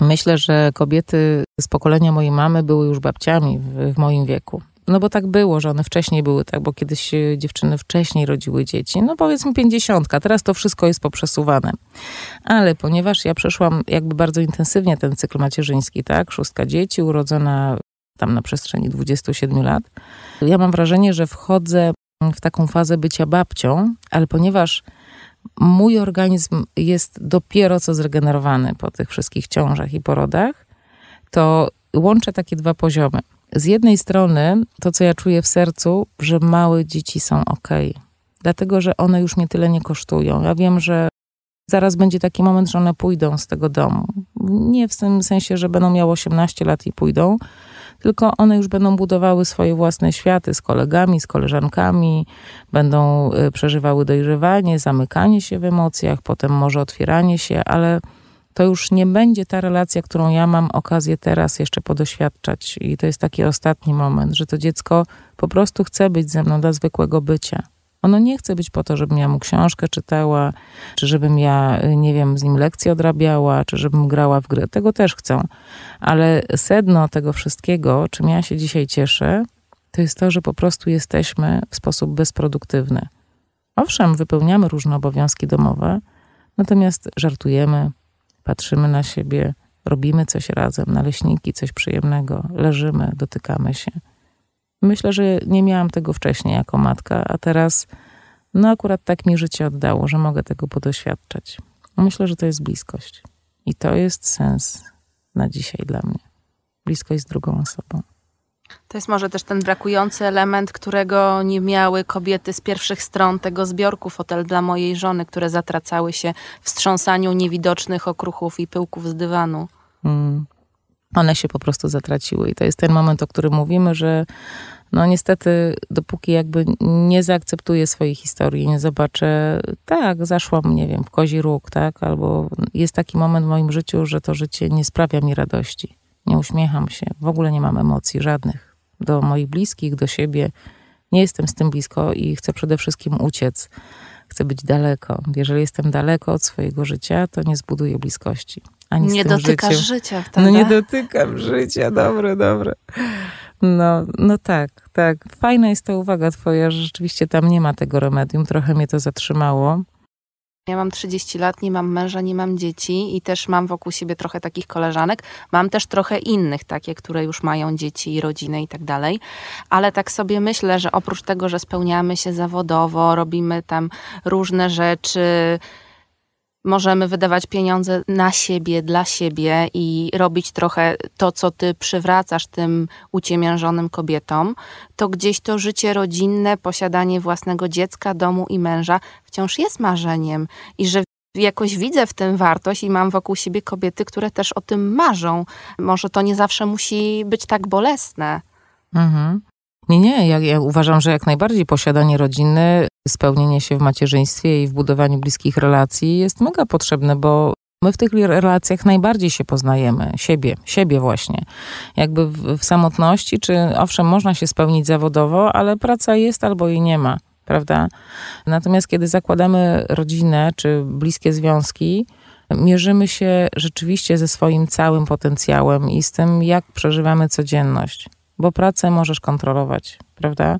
Myślę, że kobiety z pokolenia mojej mamy były już babciami w, w moim wieku. No bo tak było, że one wcześniej były tak, bo kiedyś dziewczyny wcześniej rodziły dzieci. No powiedzmy pięćdziesiątka, teraz to wszystko jest poprzesuwane. Ale ponieważ ja przeszłam jakby bardzo intensywnie ten cykl macierzyński, tak, szóstka dzieci, urodzona tam na przestrzeni 27 lat, ja mam wrażenie, że wchodzę w taką fazę bycia babcią, ale ponieważ mój organizm jest dopiero co zregenerowany po tych wszystkich ciążach i porodach, to łączę takie dwa poziomy z jednej strony to, co ja czuję w sercu, że małe dzieci są ok, dlatego że one już mnie tyle nie kosztują. Ja wiem, że zaraz będzie taki moment, że one pójdą z tego domu. Nie w tym sensie, że będą miały 18 lat i pójdą, tylko one już będą budowały swoje własne światy z kolegami, z koleżankami, będą y, przeżywały dojrzewanie, zamykanie się w emocjach, potem może otwieranie się, ale to już nie będzie ta relacja, którą ja mam okazję teraz jeszcze podoświadczać. I to jest taki ostatni moment, że to dziecko po prostu chce być ze mną dla zwykłego bycia. Ono nie chce być po to, żebym ja mu książkę czytała, czy żebym ja, nie wiem, z nim lekcję odrabiała, czy żebym grała w gry. Tego też chcą. Ale sedno tego wszystkiego, czym ja się dzisiaj cieszę, to jest to, że po prostu jesteśmy w sposób bezproduktywny. Owszem, wypełniamy różne obowiązki domowe, natomiast żartujemy, patrzymy na siebie, robimy coś razem, naleśniki, coś przyjemnego, leżymy, dotykamy się. Myślę, że nie miałam tego wcześniej jako matka, a teraz, no akurat tak mi życie oddało, że mogę tego podoświadczać. Myślę, że to jest bliskość. I to jest sens na dzisiaj dla mnie. Bliskość z drugą osobą.
To jest może też ten brakujący element, którego nie miały kobiety z pierwszych stron tego zbiorku Fotel dla mojej żony, które zatracały się w strząsaniu niewidocznych okruchów i pyłków z dywanu. Mm.
One się po prostu zatraciły. I to jest ten moment, o którym mówimy, że no niestety, dopóki jakby nie zaakceptuję swojej historii, nie zobaczę, tak, zaszłam, nie wiem, w kozi róg, tak, albo jest taki moment w moim życiu, że to życie nie sprawia mi radości nie uśmiecham się, w ogóle nie mam emocji żadnych do moich bliskich, do siebie. Nie jestem z tym blisko i chcę przede wszystkim uciec. Chcę być daleko. Jeżeli jestem daleko od swojego życia, to nie zbuduję bliskości. Ani
nie
z
tym dotykasz
życiem.
życia wtedy.
No nie dotykam życia, dobre, dobre. No, no tak, tak. Fajna jest ta uwaga twoja, że rzeczywiście tam nie ma tego remedium. Trochę mnie to zatrzymało.
Ja mam 30 lat, nie mam męża, nie mam dzieci i też mam wokół siebie trochę takich koleżanek. Mam też trochę innych, takie, które już mają dzieci i rodzinę i tak dalej. Ale tak sobie myślę, że oprócz tego, że spełniamy się zawodowo, robimy tam różne rzeczy, możemy wydawać pieniądze na siebie, dla siebie i robić trochę to, co ty przywracasz tym uciemiężonym kobietom, to gdzieś to życie rodzinne, posiadanie własnego dziecka, domu i męża wciąż jest marzeniem i że jakoś widzę w tym wartość i mam wokół siebie kobiety, które też o tym marzą. Może to nie zawsze musi być tak bolesne.
Mhm. Nie, nie, ja, ja, uważam, że jak najbardziej posiadanie rodziny, spełnienie się w macierzyństwie i w budowaniu bliskich relacji jest mega potrzebne, bo my w tych relacjach najbardziej się poznajemy, siebie, siebie właśnie. Jakby w, w samotności, czy owszem, można się spełnić zawodowo, ale praca jest albo jej nie ma, prawda? Natomiast kiedy zakładamy rodzinę, czy bliskie związki, mierzymy się rzeczywiście ze swoim całym potencjałem i z tym, jak przeżywamy codzienność bo pracę możesz kontrolować, prawda?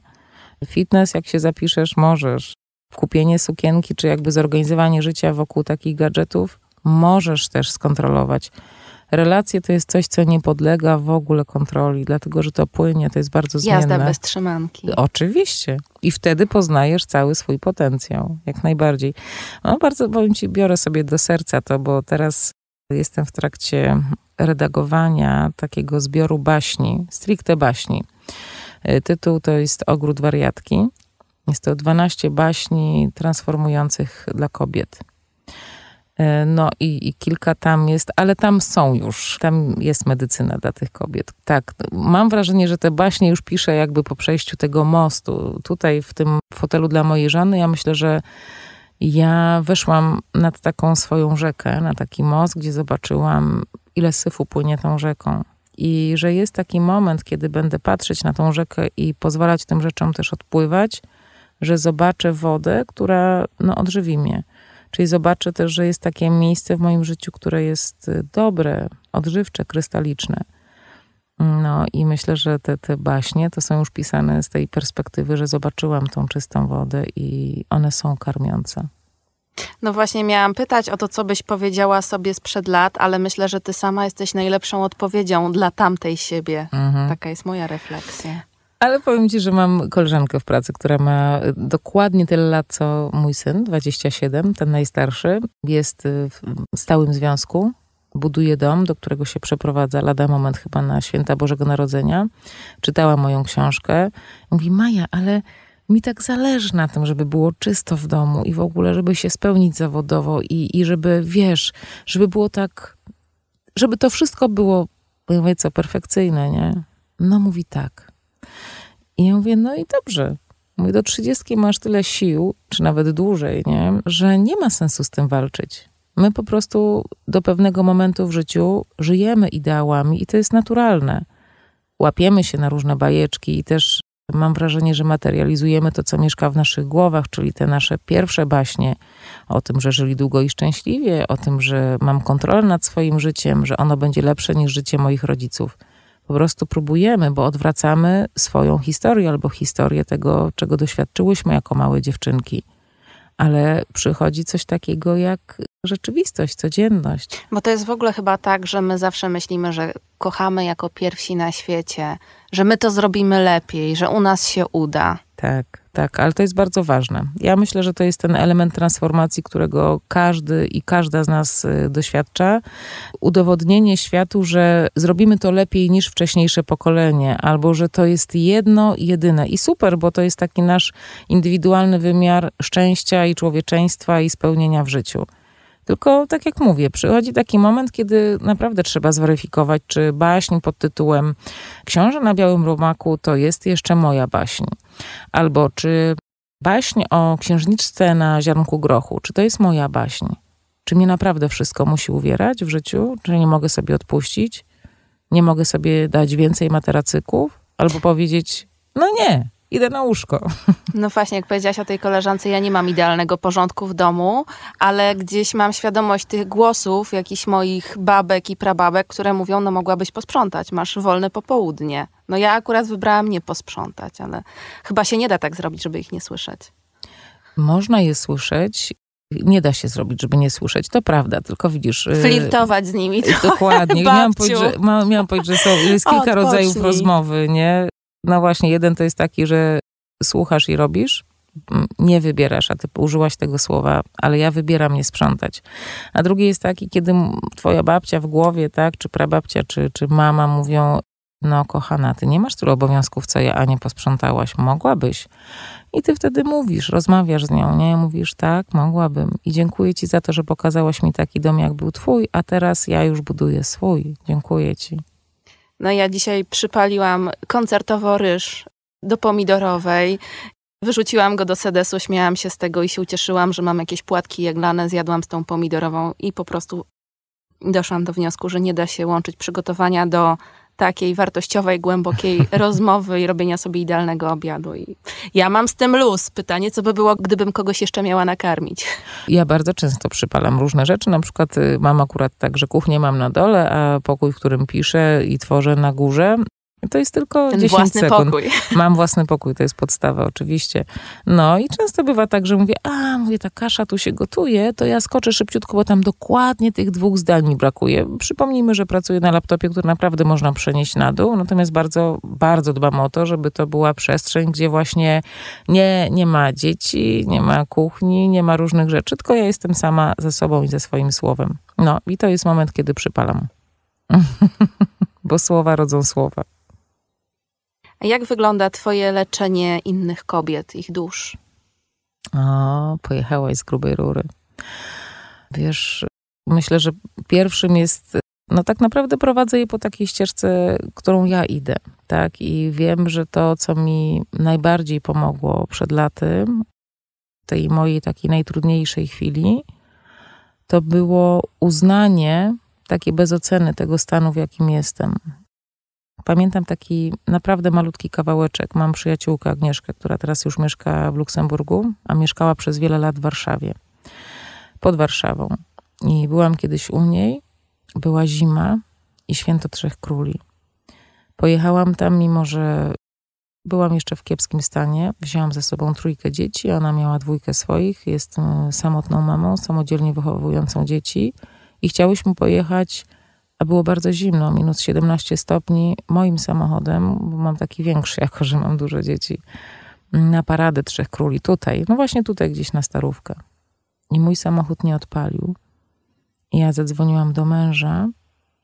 Fitness, jak się zapiszesz, możesz. Kupienie sukienki, czy jakby zorganizowanie życia wokół takich gadżetów, możesz też skontrolować. Relacje to jest coś, co nie podlega w ogóle kontroli, dlatego że to płynie, to jest bardzo zmienne.
Jazda bez trzymanki.
Oczywiście. I wtedy poznajesz cały swój potencjał, jak najbardziej. No bardzo, powiem ci, biorę sobie do serca to, bo teraz jestem w trakcie redagowania takiego zbioru baśni, stricte baśni. E, tytuł to jest Ogród Wariatki. Jest to 12 baśni transformujących dla kobiet. E, no i, i, kilka tam jest, ale tam są już, tam jest medycyna dla tych kobiet. Tak, mam wrażenie, że te baśnie już piszę jakby po przejściu tego mostu. Tutaj w tym fotelu dla mojej żony, ja myślę, że ja weszłam nad taką swoją rzekę, na taki most, gdzie zobaczyłam ile syfu płynie tą rzeką. I że jest taki moment, kiedy będę patrzeć na tą rzekę i pozwalać tym rzeczom też odpływać, że zobaczę wodę, która no, odżywi mnie. Czyli zobaczę też, że jest takie miejsce w moim życiu, które jest y, dobre, odżywcze, krystaliczne. No i myślę, że te, te baśnie to są już pisane z tej perspektywy, że zobaczyłam tą czystą wodę i one są karmiące.
No właśnie miałam pytać o to, co byś powiedziała sobie sprzed lat, ale myślę, że ty sama jesteś najlepszą odpowiedzią dla tamtej siebie. Mhm. Taka jest moja refleksja.
Ale powiem ci, że mam koleżankę w pracy, która ma dokładnie tyle lat, co mój syn, 27, ten najstarszy. Jest w stałym związku, buduje dom, do którego się przeprowadza lada moment chyba na święta Bożego Narodzenia. Czytała moją książkę. Mówi, Maja, ale mi tak zależy na tym, żeby było czysto w domu i w ogóle, żeby się spełnić zawodowo i, i żeby, wiesz, żeby było tak, żeby to wszystko było, mówię co, perfekcyjne, nie? No mówi tak. I ja mówię, no i dobrze. Mówię, do trzydziestki masz tyle sił, czy nawet dłużej, nie? Że nie ma sensu z tym walczyć. My po prostu do pewnego momentu w życiu żyjemy ideałami i to jest naturalne. Łapiemy się na różne bajeczki i też Mam wrażenie, że materializujemy to, co mieszka w naszych głowach, czyli te nasze pierwsze baśnie o tym, że żyli długo i szczęśliwie, o tym, że mam kontrolę nad swoim życiem, że ono będzie lepsze niż życie moich rodziców. Po prostu próbujemy, bo odwracamy swoją historię albo historię tego, czego doświadczyłyśmy jako małe dziewczynki ale przychodzi coś takiego jak rzeczywistość, codzienność.
Bo to jest w ogóle chyba tak, że my zawsze myślimy, że kochamy jako pierwsi na świecie, że my to zrobimy lepiej, że u nas się uda.
Tak, tak, ale to jest bardzo ważne. Ja myślę, że to jest ten element transformacji, którego każdy i każda z nas y, doświadcza. Udowodnienie światu, że zrobimy to lepiej niż wcześniejsze pokolenie, albo że to jest jedno, jedyne. I super, bo to jest taki nasz indywidualny wymiar szczęścia i człowieczeństwa i spełnienia w życiu. Tylko tak jak mówię, przychodzi taki moment, kiedy naprawdę trzeba zweryfikować, czy baśń pod tytułem Książę na białym rumaku to jest jeszcze moja baśń. Albo czy baśń o księżniczce na ziarnku grochu, czy to jest moja baśń? Czy mnie naprawdę wszystko musi uwierać w życiu? Czy nie mogę sobie odpuścić? Nie mogę sobie dać więcej materacyków? Albo powiedzieć, no nie, idę na łóżko.
No właśnie, jak powiedziałaś o tej koleżance, ja nie mam idealnego porządku w domu, ale gdzieś mam świadomość tych głosów jakichś moich babek i prababek, które mówią, no mogłabyś posprzątać, masz wolne popołudnie. No ja akurat wybrałam nie posprzątać, ale chyba się nie da tak zrobić, żeby ich nie słyszeć.
Można je słyszeć. nie da się zrobić, żeby nie słyszeć. To prawda, tylko widzisz...
Y, Flirtować z nimi.
Dokładnie. Miałam powiedzieć, że, miałam powiedzieć, że są, jest kilka Odpocznij. rodzajów rozmowy, nie? No właśnie, jeden to jest taki, że słuchasz i robisz, nie wybierasz, a ty użyłaś tego słowa, ale ja wybieram nie sprzątać. A drugi jest taki, kiedy twoja babcia w głowie, tak, czy prababcia, czy, czy mama mówią, no kochana, ty nie masz tylu obowiązków, co ja, a nie posprzątałaś. Mogłabyś. I ty wtedy mówisz, rozmawiasz z nią, nie? Mówisz, tak, mogłabym. I dziękuję ci za to, że pokazałaś mi taki dom, jak był twój, a teraz ja już buduję swój. Dziękuję ci.
No ja dzisiaj przypaliłam koncertowo ryż do pomidorowej. Wyrzuciłam go do sedesu, śmiałam się z tego i się ucieszyłam, że mam jakieś płatki jaglane, zjadłam z tą pomidorową i po prostu doszłam do wniosku, że nie da się łączyć przygotowania do takiej wartościowej, głębokiej rozmowy i robienia sobie idealnego obiadu. I ja mam z tym luz. Pytanie, co by było, gdybym kogoś jeszcze miała nakarmić?
Ja bardzo często przypalam różne rzeczy. Na przykład y, mam akurat tak, że kuchnię mam na dole, a pokój, w którym piszę i tworzę na górze. To jest tylko Ten 10 własny sekund.
pokój.
Mam własny pokój, to jest podstawa oczywiście. No i często bywa tak, że mówię, a mówię, ta kasza tu się gotuje, to ja skoczę szybciutko, bo tam dokładnie tych dwóch zdań mi brakuje. Przypomnijmy, że pracuję na laptopie, który naprawdę można przenieść na dół, natomiast bardzo, bardzo dbam o to, żeby to była przestrzeń, gdzie właśnie nie, nie ma dzieci, nie ma kuchni, nie ma różnych rzeczy, tylko ja jestem sama ze sobą i ze swoim słowem. No i to jest moment, kiedy przypalam. bo słowa rodzą słowa.
Jak wygląda Twoje leczenie innych kobiet, ich dusz?
O, pojechałaś z grubej rury. Wiesz, myślę, że pierwszym jest, no tak naprawdę prowadzę je po takiej ścieżce, którą ja idę, tak? I wiem, że to, co mi najbardziej pomogło przed laty, tej mojej takiej najtrudniejszej chwili, to było uznanie takie bez oceny tego stanu, w jakim jestem. Pamiętam taki naprawdę malutki kawałeczek. Mam przyjaciółkę Agnieszkę, która teraz już mieszka w Luksemburgu, a mieszkała przez wiele lat w Warszawie. Pod Warszawą. I byłam kiedyś u niej. Była zima i święto Trzech Króli. Pojechałam tam, mimo że byłam jeszcze w kiepskim stanie. Wzięłam ze sobą trójkę dzieci. Ona miała dwójkę swoich. Jest e, samotną mamą, samodzielnie wychowującą dzieci. I chciałyśmy pojechać a było bardzo zimno, minus 17 stopni, moim samochodem, bo mam taki większy, jako że mam dużo dzieci, na paradę Trzech Króli, tutaj, no właśnie tutaj gdzieś na Starówkę. I mój samochód nie odpalił. I ja zadzwoniłam do męża,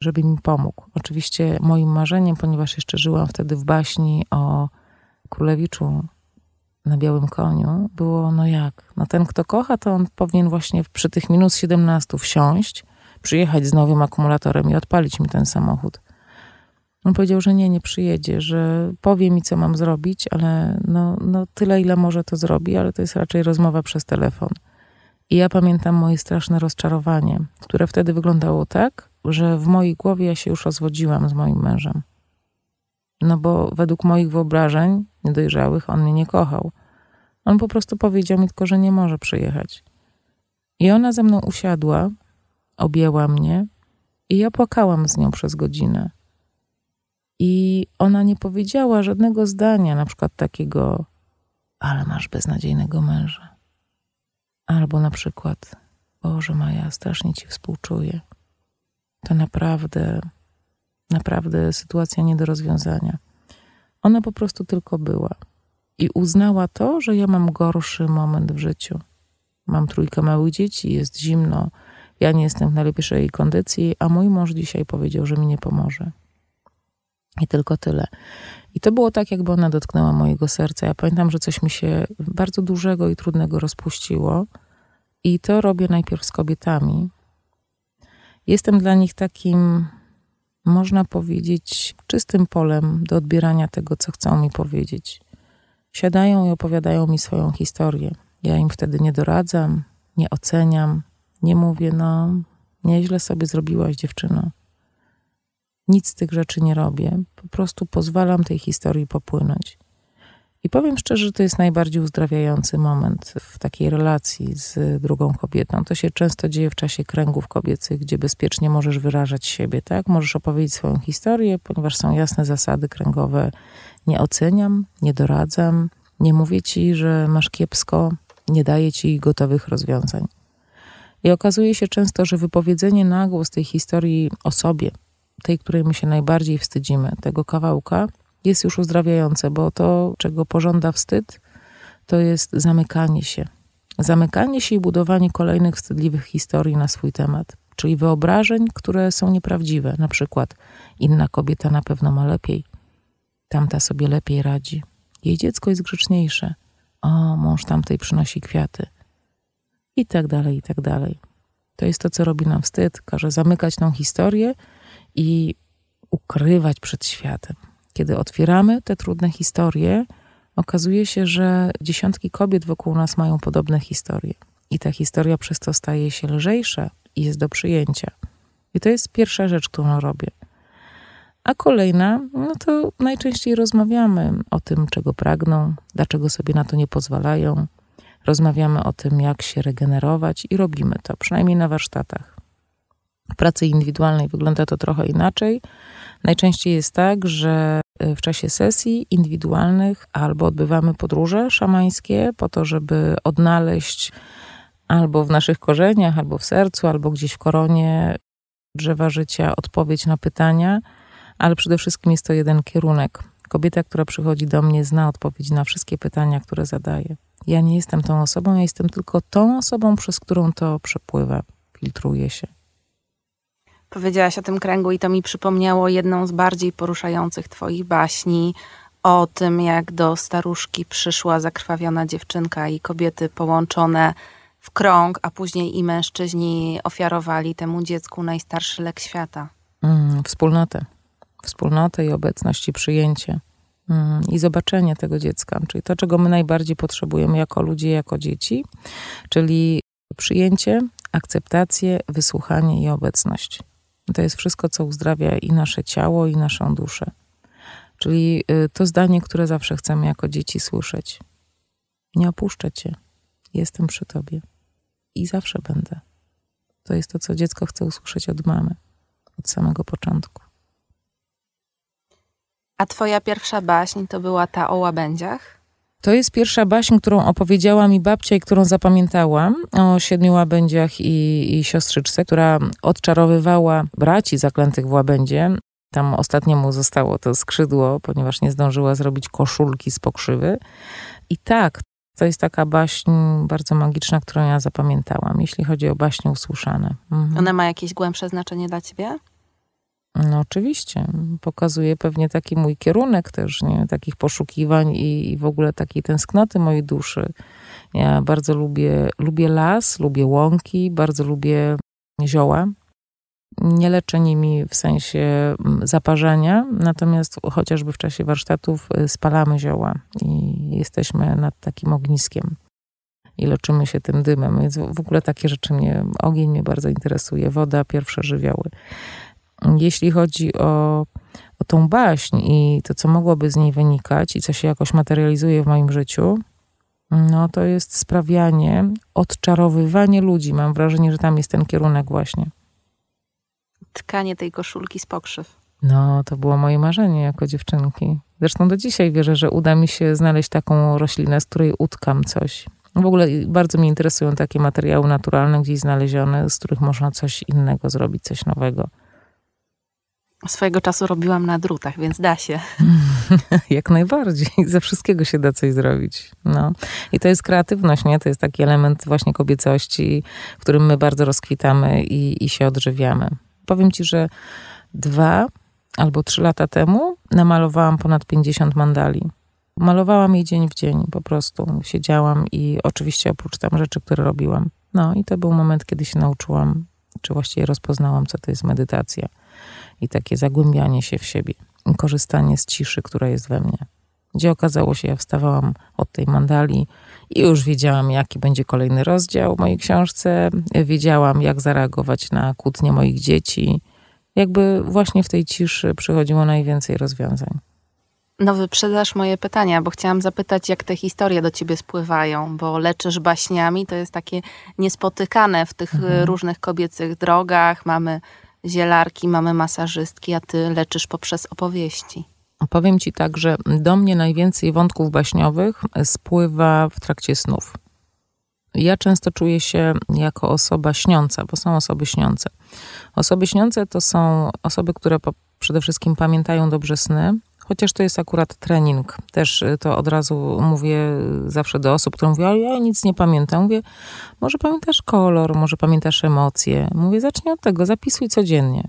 żeby mi pomógł. Oczywiście moim marzeniem, ponieważ jeszcze żyłam wtedy w baśni o królewiczu na białym koniu, było no jak? No ten, kto kocha, to on powinien właśnie przy tych minus 17 wsiąść, przyjechać z nowym akumulatorem i odpalić mi ten samochód. On powiedział, że nie, nie przyjedzie, że powie mi, co mam zrobić, ale no, no tyle, ile może to zrobi, ale to jest raczej rozmowa przez telefon. I ja pamiętam moje straszne rozczarowanie, które wtedy wyglądało tak, że w mojej głowie ja się już rozwodziłam z moim mężem. No bo według moich wyobrażeń niedojrzałych on mnie nie kochał. On po prostu powiedział mi tylko, że nie może przyjechać. I ona ze mną usiadła objęła mnie i ja płakałam z nią przez godzinę. I ona nie powiedziała żadnego zdania, na przykład takiego, ale masz beznadziejnego męża. Albo na przykład, Boże Maja, strasznie ci współczuję. To naprawdę, naprawdę sytuacja nie do rozwiązania. Ona po prostu tylko była. I uznała to, że ja mam gorszy moment w życiu. Mam trójkę małych dzieci, jest zimno, ja nie jestem w najlepszej kondycji, a mój mąż dzisiaj powiedział, że mi nie pomoże. I tylko tyle. I to było tak, jakby ona dotknęła mojego serca. Ja pamiętam, że coś mi się bardzo dużego i trudnego rozpuściło. I to robię najpierw z kobietami. Jestem dla nich takim, można powiedzieć, czystym polem do odbierania tego, co chcą mi powiedzieć. Siadają i opowiadają mi swoją historię. Ja im wtedy nie doradzam, nie oceniam, nie mówię, no, nieźle sobie zrobiłaś, dziewczyno. Nic z tych rzeczy nie robię. Po prostu pozwalam tej historii popłynąć. I powiem szczerze, że to jest najbardziej uzdrawiający moment w takiej relacji z drugą kobietą. To się często dzieje w czasie kręgów kobiecych, gdzie bezpiecznie możesz wyrażać siebie, tak? Możesz opowiedzieć swoją historię, ponieważ są jasne zasady kręgowe. Nie oceniam, nie doradzam, nie mówię ci, że masz kiepsko, nie daję ci gotowych rozwiązań I okazuje się często, że wypowiedzenie na głos tej historii o sobie, tej, której my się najbardziej wstydzimy, tego kawałka, jest już uzdrawiające, bo to, czego pożąda wstyd, to jest zamykanie się. Zamykanie się i budowanie kolejnych wstydliwych historii na swój temat, czyli wyobrażeń, które są nieprawdziwe. Na przykład, inna kobieta na pewno ma lepiej, tamta sobie lepiej radzi, jej dziecko jest grzeczniejsze, o, mąż tamtej przynosi kwiaty. I tak dalej, i tak dalej. To jest to, co robi nam wstyd, każe zamykać tą historię i ukrywać przed światem. Kiedy otwieramy te trudne historie, okazuje się, że dziesiątki kobiet wokół nas mają podobne historie. I ta historia przez to staje się lżejsza i jest do przyjęcia. I to jest pierwsza rzecz, którą robię. A kolejna, no to najczęściej rozmawiamy o tym, czego pragną, dlaczego sobie na to nie pozwalają. Rozmawiamy o tym, jak się regenerować i robimy to, przynajmniej na warsztatach. W pracy indywidualnej wygląda to trochę inaczej. Najczęściej jest tak, że y, w czasie sesji indywidualnych albo odbywamy podróże szamańskie po to, żeby odnaleźć albo w naszych korzeniach, albo w sercu, albo gdzieś w koronie drzewa życia odpowiedź na pytania, ale przede wszystkim jest to jeden kierunek. Kobieta, która przychodzi do mnie, zna odpowiedź na wszystkie pytania, które zadaje. Ja nie jestem tą osobą, ja jestem tylko tą osobą, przez którą to przepływa, filtruje się.
Powiedziałaś o tym kręgu i to mi przypomniało jedną z bardziej poruszających twoich baśni o tym, jak do staruszki przyszła zakrwawiona dziewczynka i kobiety połączone w krąg, a później i mężczyźni ofiarowali temu dziecku najstarszy lek świata.
Mm, wspólnotę. Wspólnotę i obecność i przyjęcie. Mm, I zobaczenie tego dziecka, czyli to, czego my najbardziej potrzebujemy jako ludzie, jako dzieci, czyli przyjęcie, akceptację, wysłuchanie i obecność. To jest wszystko, co uzdrawia i nasze ciało, i naszą duszę. Czyli y, to zdanie, które zawsze chcemy jako dzieci słyszeć. Nie opuszczę cię. Jestem przy tobie. I zawsze będę. To jest to, co dziecko chce usłyszeć od mamy. Od samego początku.
A twoja pierwsza baśń to była ta o łabędziach?
To jest pierwsza baśń, którą opowiedziała mi babcia i którą zapamiętałam o siedmiu łabędziach i, i siostrzyczce, która odczarowywała braci zaklętych w łabędzie. Tam ostatniemu zostało to skrzydło, ponieważ nie zdążyła zrobić koszulki z pokrzywy. I tak, to jest taka baśń bardzo magiczna, którą ja zapamiętałam, jeśli chodzi o baśnie usłyszane.
Mhm. Ona ma jakieś głębsze znaczenie dla ciebie?
No oczywiście. Pokazuje pewnie taki mój kierunek też, nie? Takich poszukiwań i, i w ogóle takiej tęsknoty mojej duszy. Ja bardzo lubię, lubię las, lubię łąki, bardzo lubię zioła. Nie leczę nimi w sensie mm, zaparzenia, natomiast chociażby w czasie warsztatów y, spalamy zioła i jesteśmy nad takim ogniskiem i leczymy się tym dymem. Więc w ogóle takie rzeczy mnie, ogień mnie bardzo interesuje, woda, pierwsze żywioły. Jeśli chodzi o, o tą baśń i to, co mogłoby z niej wynikać i co się jakoś materializuje w moim życiu, no to jest sprawianie, odczarowywanie ludzi. Mam wrażenie, że tam jest ten kierunek właśnie.
Tkanie tej koszulki z pokrzyw.
No, to było moje marzenie jako dziewczynki. Zresztą do dzisiaj wierzę, że uda mi się znaleźć taką roślinę, z której utkam coś. W ogóle bardzo mnie interesują takie materiały naturalne, gdzieś znalezione, z których można coś innego zrobić, coś nowego.
Swojego czasu robiłam na drutach, więc da się.
Jak najbardziej. Ze wszystkiego się da coś zrobić. No. I to jest kreatywność, nie? To jest taki element właśnie kobiecości, w którym my bardzo rozkwitamy i, i się odżywiamy. Powiem ci, że dwa albo trzy lata temu namalowałam ponad 50 mandali. Malowałam je dzień w dzień, po prostu siedziałam i oczywiście oprócz tam rzeczy, które robiłam. No i to był moment, kiedy się nauczyłam, czy właściwie rozpoznałam, co to jest medytacja i takie zagłębianie się w siebie, korzystanie z ciszy, która jest we mnie. Gdzie okazało się, ja wstawałam od tej mandali i już wiedziałam, jaki będzie kolejny rozdział w mojej książce. Wiedziałam, jak zareagować na kłótnie moich dzieci. Jakby właśnie w tej ciszy przychodziło najwięcej rozwiązań.
No wyprzedasz moje pytania, bo chciałam zapytać, jak te historie do ciebie spływają, bo leczysz baśniami, to jest takie niespotykane w tych mhm. różnych kobiecych drogach. Mamy zielarki, mamy masażystki, a ty leczysz poprzez opowieści.
Powiem ci tak, że do mnie najwięcej wątków baśniowych spływa w trakcie snów. Ja często czuję się jako osoba śniąca, bo są osoby śniące. Osoby śniące to są osoby, które po, przede wszystkim pamiętają dobrze sny, chociaż to jest akurat trening. Też y, to od razu mówię zawsze do osób, które mówią, ale ja nic nie pamiętam. Mówię, może pamiętasz kolor, może pamiętasz emocje. Mówię, zacznij od tego, zapisuj codziennie.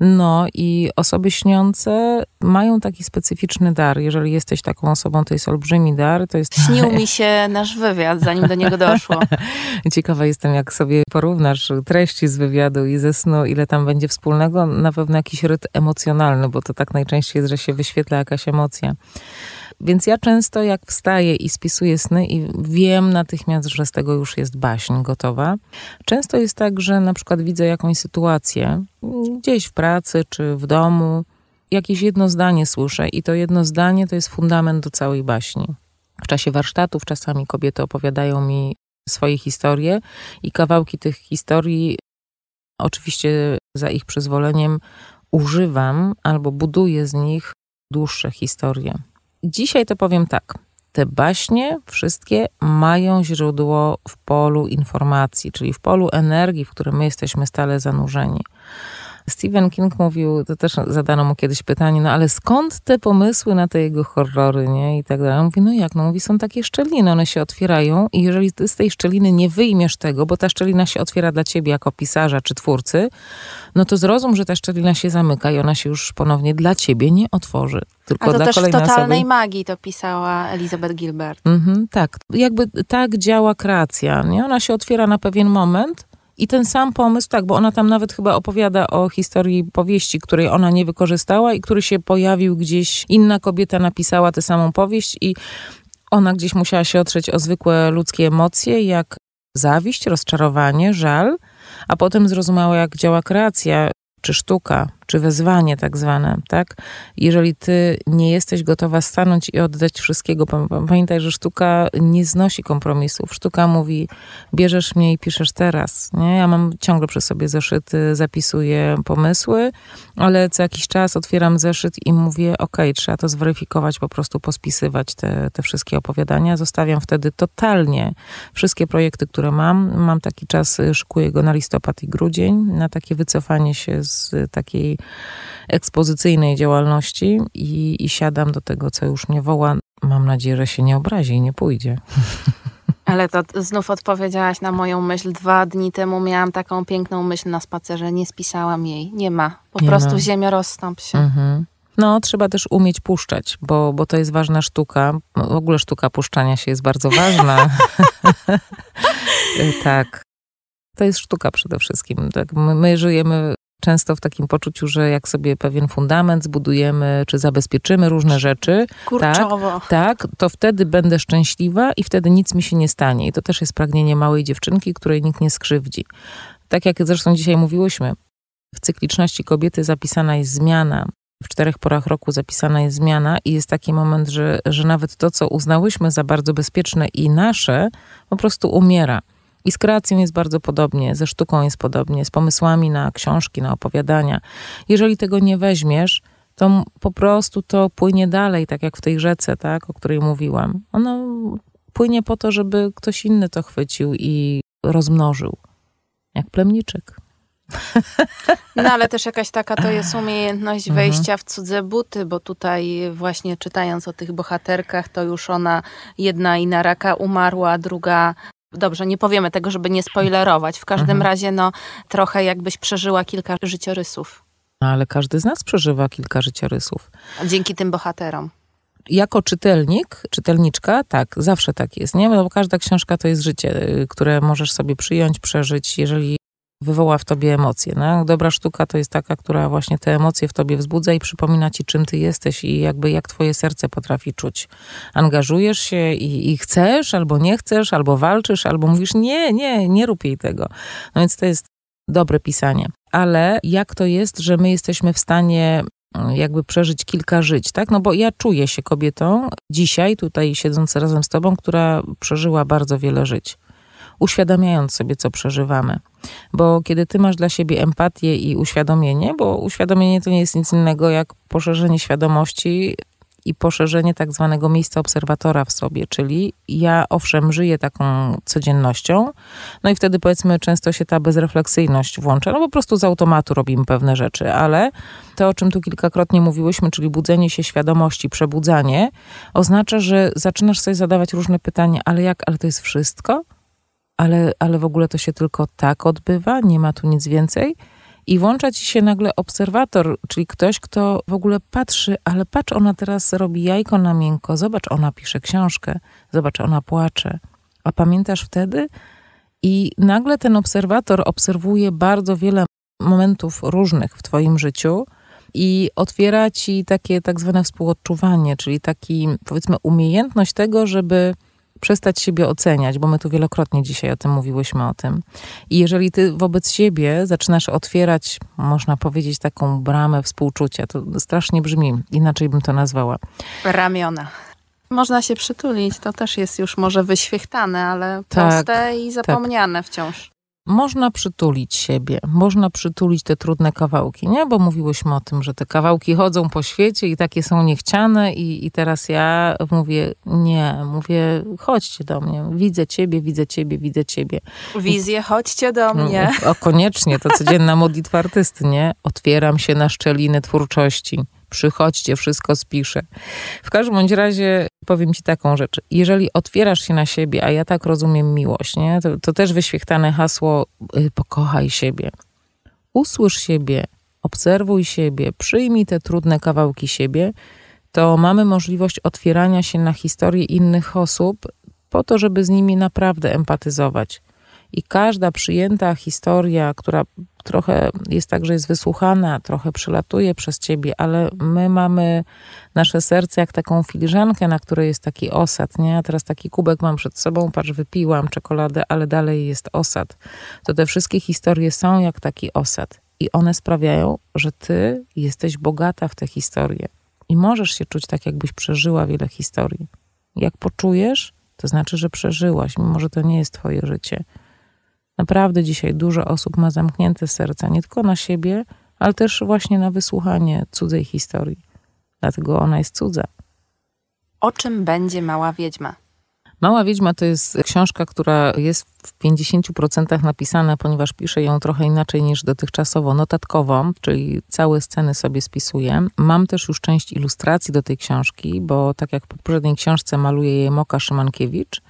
No i osoby śniące mają taki specyficzny dar. Jeżeli jesteś taką osobą, to jest olbrzymi dar. To jest...
Śnił mi się nasz wywiad, zanim do niego doszło.
Ciekawa jestem, jak sobie porównasz treści z wywiadu i ze snu, ile tam będzie wspólnego. Na pewno jakiś rytm emocjonalny, bo to tak najczęściej jest, że się wyświetla jakaś emocja. Więc ja często jak wstaję i spisuję sny i wiem natychmiast, że z tego już jest baśń gotowa. Często jest tak, że na przykład widzę jakąś sytuację gdzieś w pracy czy w domu, jakieś jedno zdanie słyszę i to jedno zdanie to jest fundament do całej baśni. W czasie warsztatów czasami kobiety opowiadają mi swoje historie i kawałki tych historii, oczywiście za ich przyzwoleniem, używam albo buduję z nich dłuższe historie. Dzisiaj to powiem tak. Te baśnie wszystkie mają źródło w polu informacji, czyli w polu energii, w którym my jesteśmy stale zanurzeni. Stephen King mówił, to też zadano mu kiedyś pytanie, no ale skąd te pomysły na te jego horrory, nie? I tak dalej. On mówi, no jak? No mówi, są takie szczeliny, one się otwierają i jeżeli ty z tej szczeliny nie wyjmiesz tego, bo ta szczelina się otwiera dla ciebie jako pisarza czy twórcy, no to zrozum, że ta szczelina się zamyka i ona się już ponownie dla ciebie nie otworzy. Tylko
A to
dla
też w totalnej
osoby.
magii to pisała Elizabeth Gilbert.
Mhm, tak, jakby tak działa kreacja, nie? Ona się otwiera na pewien moment i ten sam pomysł, tak, bo ona tam nawet chyba opowiada o historii powieści, której ona nie wykorzystała i który się pojawił gdzieś, inna kobieta napisała tę samą powieść i ona gdzieś musiała się otrzeć o zwykłe ludzkie emocje, jak zawiść, rozczarowanie, żal, a potem zrozumiała, jak działa kreacja czy sztuka, czy wezwanie tak zwane, tak? Jeżeli ty nie jesteś gotowa stanąć i oddać wszystkiego, pam- pamiętaj, że sztuka nie znosi kompromisów. Sztuka mówi, bierzesz mnie i piszesz teraz, nie? Ja mam ciągle przy sobie zeszyty, zapisuję pomysły, ale co jakiś czas otwieram zeszyt i mówię, ok, trzeba to zweryfikować, po prostu pospisywać te, te wszystkie opowiadania. Zostawiam wtedy totalnie wszystkie projekty, które mam. Mam taki czas, y, szykuję go na listopad i grudzień, na takie wycofanie się z takiej ekspozycyjnej działalności i, i siadam do tego, co już mnie woła. Mam nadzieję, że się nie obrazi i nie pójdzie.
Ale to znów odpowiedziałaś na moją myśl. Dwa dni temu miałam taką piękną myśl na spacerze. Nie spisałam jej. Nie ma. Po
Nie
prostu
ma.
ziemia rozstąp się.
Mhm. No, trzeba też umieć puszczać, bo, bo to jest ważna sztuka. W ogóle sztuka puszczania się jest bardzo ważna. tak. To jest sztuka przede wszystkim. Tak? My, my żyjemy często w takim poczuciu, że jak sobie pewien fundament zbudujemy, czy zabezpieczymy różne rzeczy,
Kurczowo.
tak, to wtedy będę szczęśliwa i wtedy nic mi się nie stanie. I to też jest pragnienie małej dziewczynki, której nikt nie skrzywdzi. Tak jak zresztą dzisiaj mówiłyśmy, w cykliczności kobiety zapisana jest zmiana. W czterech porach roku zapisana jest zmiana i jest taki moment, że, że nawet to, co uznałyśmy za bardzo bezpieczne i nasze, po prostu umiera. I z kreacją jest bardzo podobnie, ze sztuką jest podobnie, z pomysłami na książki, na opowiadania. Jeżeli tego nie weźmiesz, to po prostu to płynie dalej, tak jak w tej rzece, tak, o której mówiłam. Ono płynie po to, żeby ktoś inny to chwycił i rozmnożył. Jak plemniczek.
No ale też jakaś taka to jest umiejętność
Mhm.
wejścia w cudze buty, bo tutaj właśnie czytając o tych bohaterkach, to już ona jedna i na raka umarła, druga. Dobrze, nie powiemy tego, żeby nie spoilerować. W każdym
Mhm.
razie, no, trochę jakbyś przeżyła kilka życiorysów
No, ale każdy z nas przeżywa kilka życiorysów.
dzięki tym bohaterom.
jako czytelnik, czytelniczka, tak, zawsze tak jest, nie? Bo każda książka to jest życie, y, które możesz sobie przyjąć, przeżyć, jeżeli wywoła w tobie emocje. No? Dobra sztuka to jest taka, która właśnie te emocje w tobie wzbudza i przypomina ci, czym ty jesteś i jakby jak twoje serce potrafi czuć. Angażujesz się i, i chcesz, albo nie chcesz, albo walczysz, albo mówisz nie, nie, nie rób jej tego. No więc to jest dobre pisanie. Ale jak to jest, że my jesteśmy w stanie mm, jakby przeżyć kilka żyć, tak? No bo ja czuję się kobietą dzisiaj, tutaj siedząc razem z tobą, która przeżyła bardzo wiele żyć. Uświadamiając sobie, co przeżywamy. Bo kiedy ty masz dla siebie empatię i uświadomienie, bo uświadomienie to nie jest nic innego jak poszerzenie świadomości i poszerzenie tak zwanego miejsca obserwatora w sobie, czyli ja owszem żyję taką codziennością, no i wtedy powiedzmy często się ta bezrefleksyjność włącza, no po prostu z automatu robimy pewne rzeczy, ale to o czym tu kilkakrotnie mówiłyśmy, czyli budzenie się świadomości, przebudzanie, oznacza, że zaczynasz sobie zadawać różne pytania, ale jak, ale to jest wszystko? Ale, ale w ogóle to się tylko tak odbywa, nie ma tu nic więcej? i włącza ci się nagle obserwator, czyli ktoś, kto w ogóle patrzy, ale patrz, ona teraz robi jajko na miękko, zobacz, ona pisze książkę, zobacz, ona płacze. A pamiętasz wtedy? I nagle ten obserwator obserwuje bardzo wiele momentów różnych w twoim życiu i otwiera ci takie tak zwane współodczuwanie, czyli taki powiedzmy umiejętność tego, żeby przestać siebie oceniać, bo my tu wielokrotnie dzisiaj o tym mówiłyśmy o tym. I jeżeli ty wobec siebie zaczynasz otwierać, można powiedzieć, taką bramę współczucia, to strasznie brzmi, inaczej bym to nazwała.
Ramiona. Można się przytulić, to też jest już może wyświechtane, ale tak, proste i tak. zapomniane tak. wciąż
można przytulić siebie, można przytulić te trudne kawałki, nie? Bo mówiłyśmy o tym, że te kawałki chodzą po świecie i takie są niechciane i, i teraz ja mówię, nie, mówię, chodźcie do mnie, widzę ciebie, widzę ciebie, widzę ciebie.
Wizję, chodźcie do no, mnie.
O, koniecznie, to codzienna modlitwa artysty, nie? Otwieram się na szczeliny twórczości przychodźcie, wszystko spiszę. W każdym bądź razie powiem ci taką rzecz. Jeżeli otwierasz się na siebie, a ja tak rozumiem miłość, nie? To, to też wyświechtane hasło y, pokochaj siebie. Usłysz siebie, obserwuj siebie, przyjmij te trudne kawałki siebie, to mamy możliwość otwierania się na historię innych osób po to, żeby z nimi naprawdę empatyzować. I każda przyjęta historia, która trochę jest tak, że jest wysłuchana, trochę przylatuje przez ciebie, ale my mamy nasze serce jak taką filiżankę, na której jest taki osad, nie? A teraz taki kubek mam przed sobą, patrz, wypiłam czekoladę, ale dalej jest osad. To te wszystkie historie są jak taki osad. I one sprawiają, że ty jesteś bogata w te historie. I możesz się czuć tak, jakbyś przeżyła wiele historii. Jak poczujesz, to znaczy, że przeżyłaś, mimo że to nie jest twoje życie. Naprawdę dzisiaj dużo osób ma zamknięte serca, nie tylko na siebie, ale też właśnie na wysłuchanie cudzej historii. Dlatego ona jest cudza.
O czym będzie Mała Wiedźma?
Mała Wiedźma to jest książka, która jest w 50% napisana, ponieważ piszę ją trochę inaczej niż dotychczasowo, notatkowo, czyli całe sceny sobie spisuję. Mam też już część ilustracji do tej książki, bo tak jak w poprzedniej książce maluje jej Moka Szymankiewicz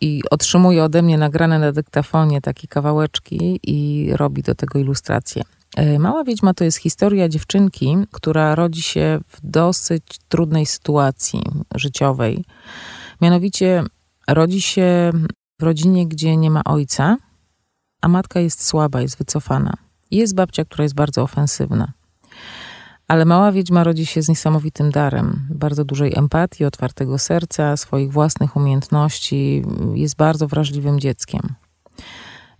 i otrzymuje ode mnie nagrane na dyktafonie takie kawałeczki i robi do tego ilustrację. E, Mała Wiedźma to jest historia dziewczynki, która rodzi się w dosyć trudnej sytuacji życiowej. Mianowicie rodzi się w rodzinie, gdzie nie ma ojca, a matka jest słaba, jest wycofana. Jest babcia, która jest bardzo ofensywna. Ale mała wiedźma rodzi się z niesamowitym darem, bardzo dużej empatii, otwartego serca, swoich własnych umiejętności, jest bardzo wrażliwym dzieckiem.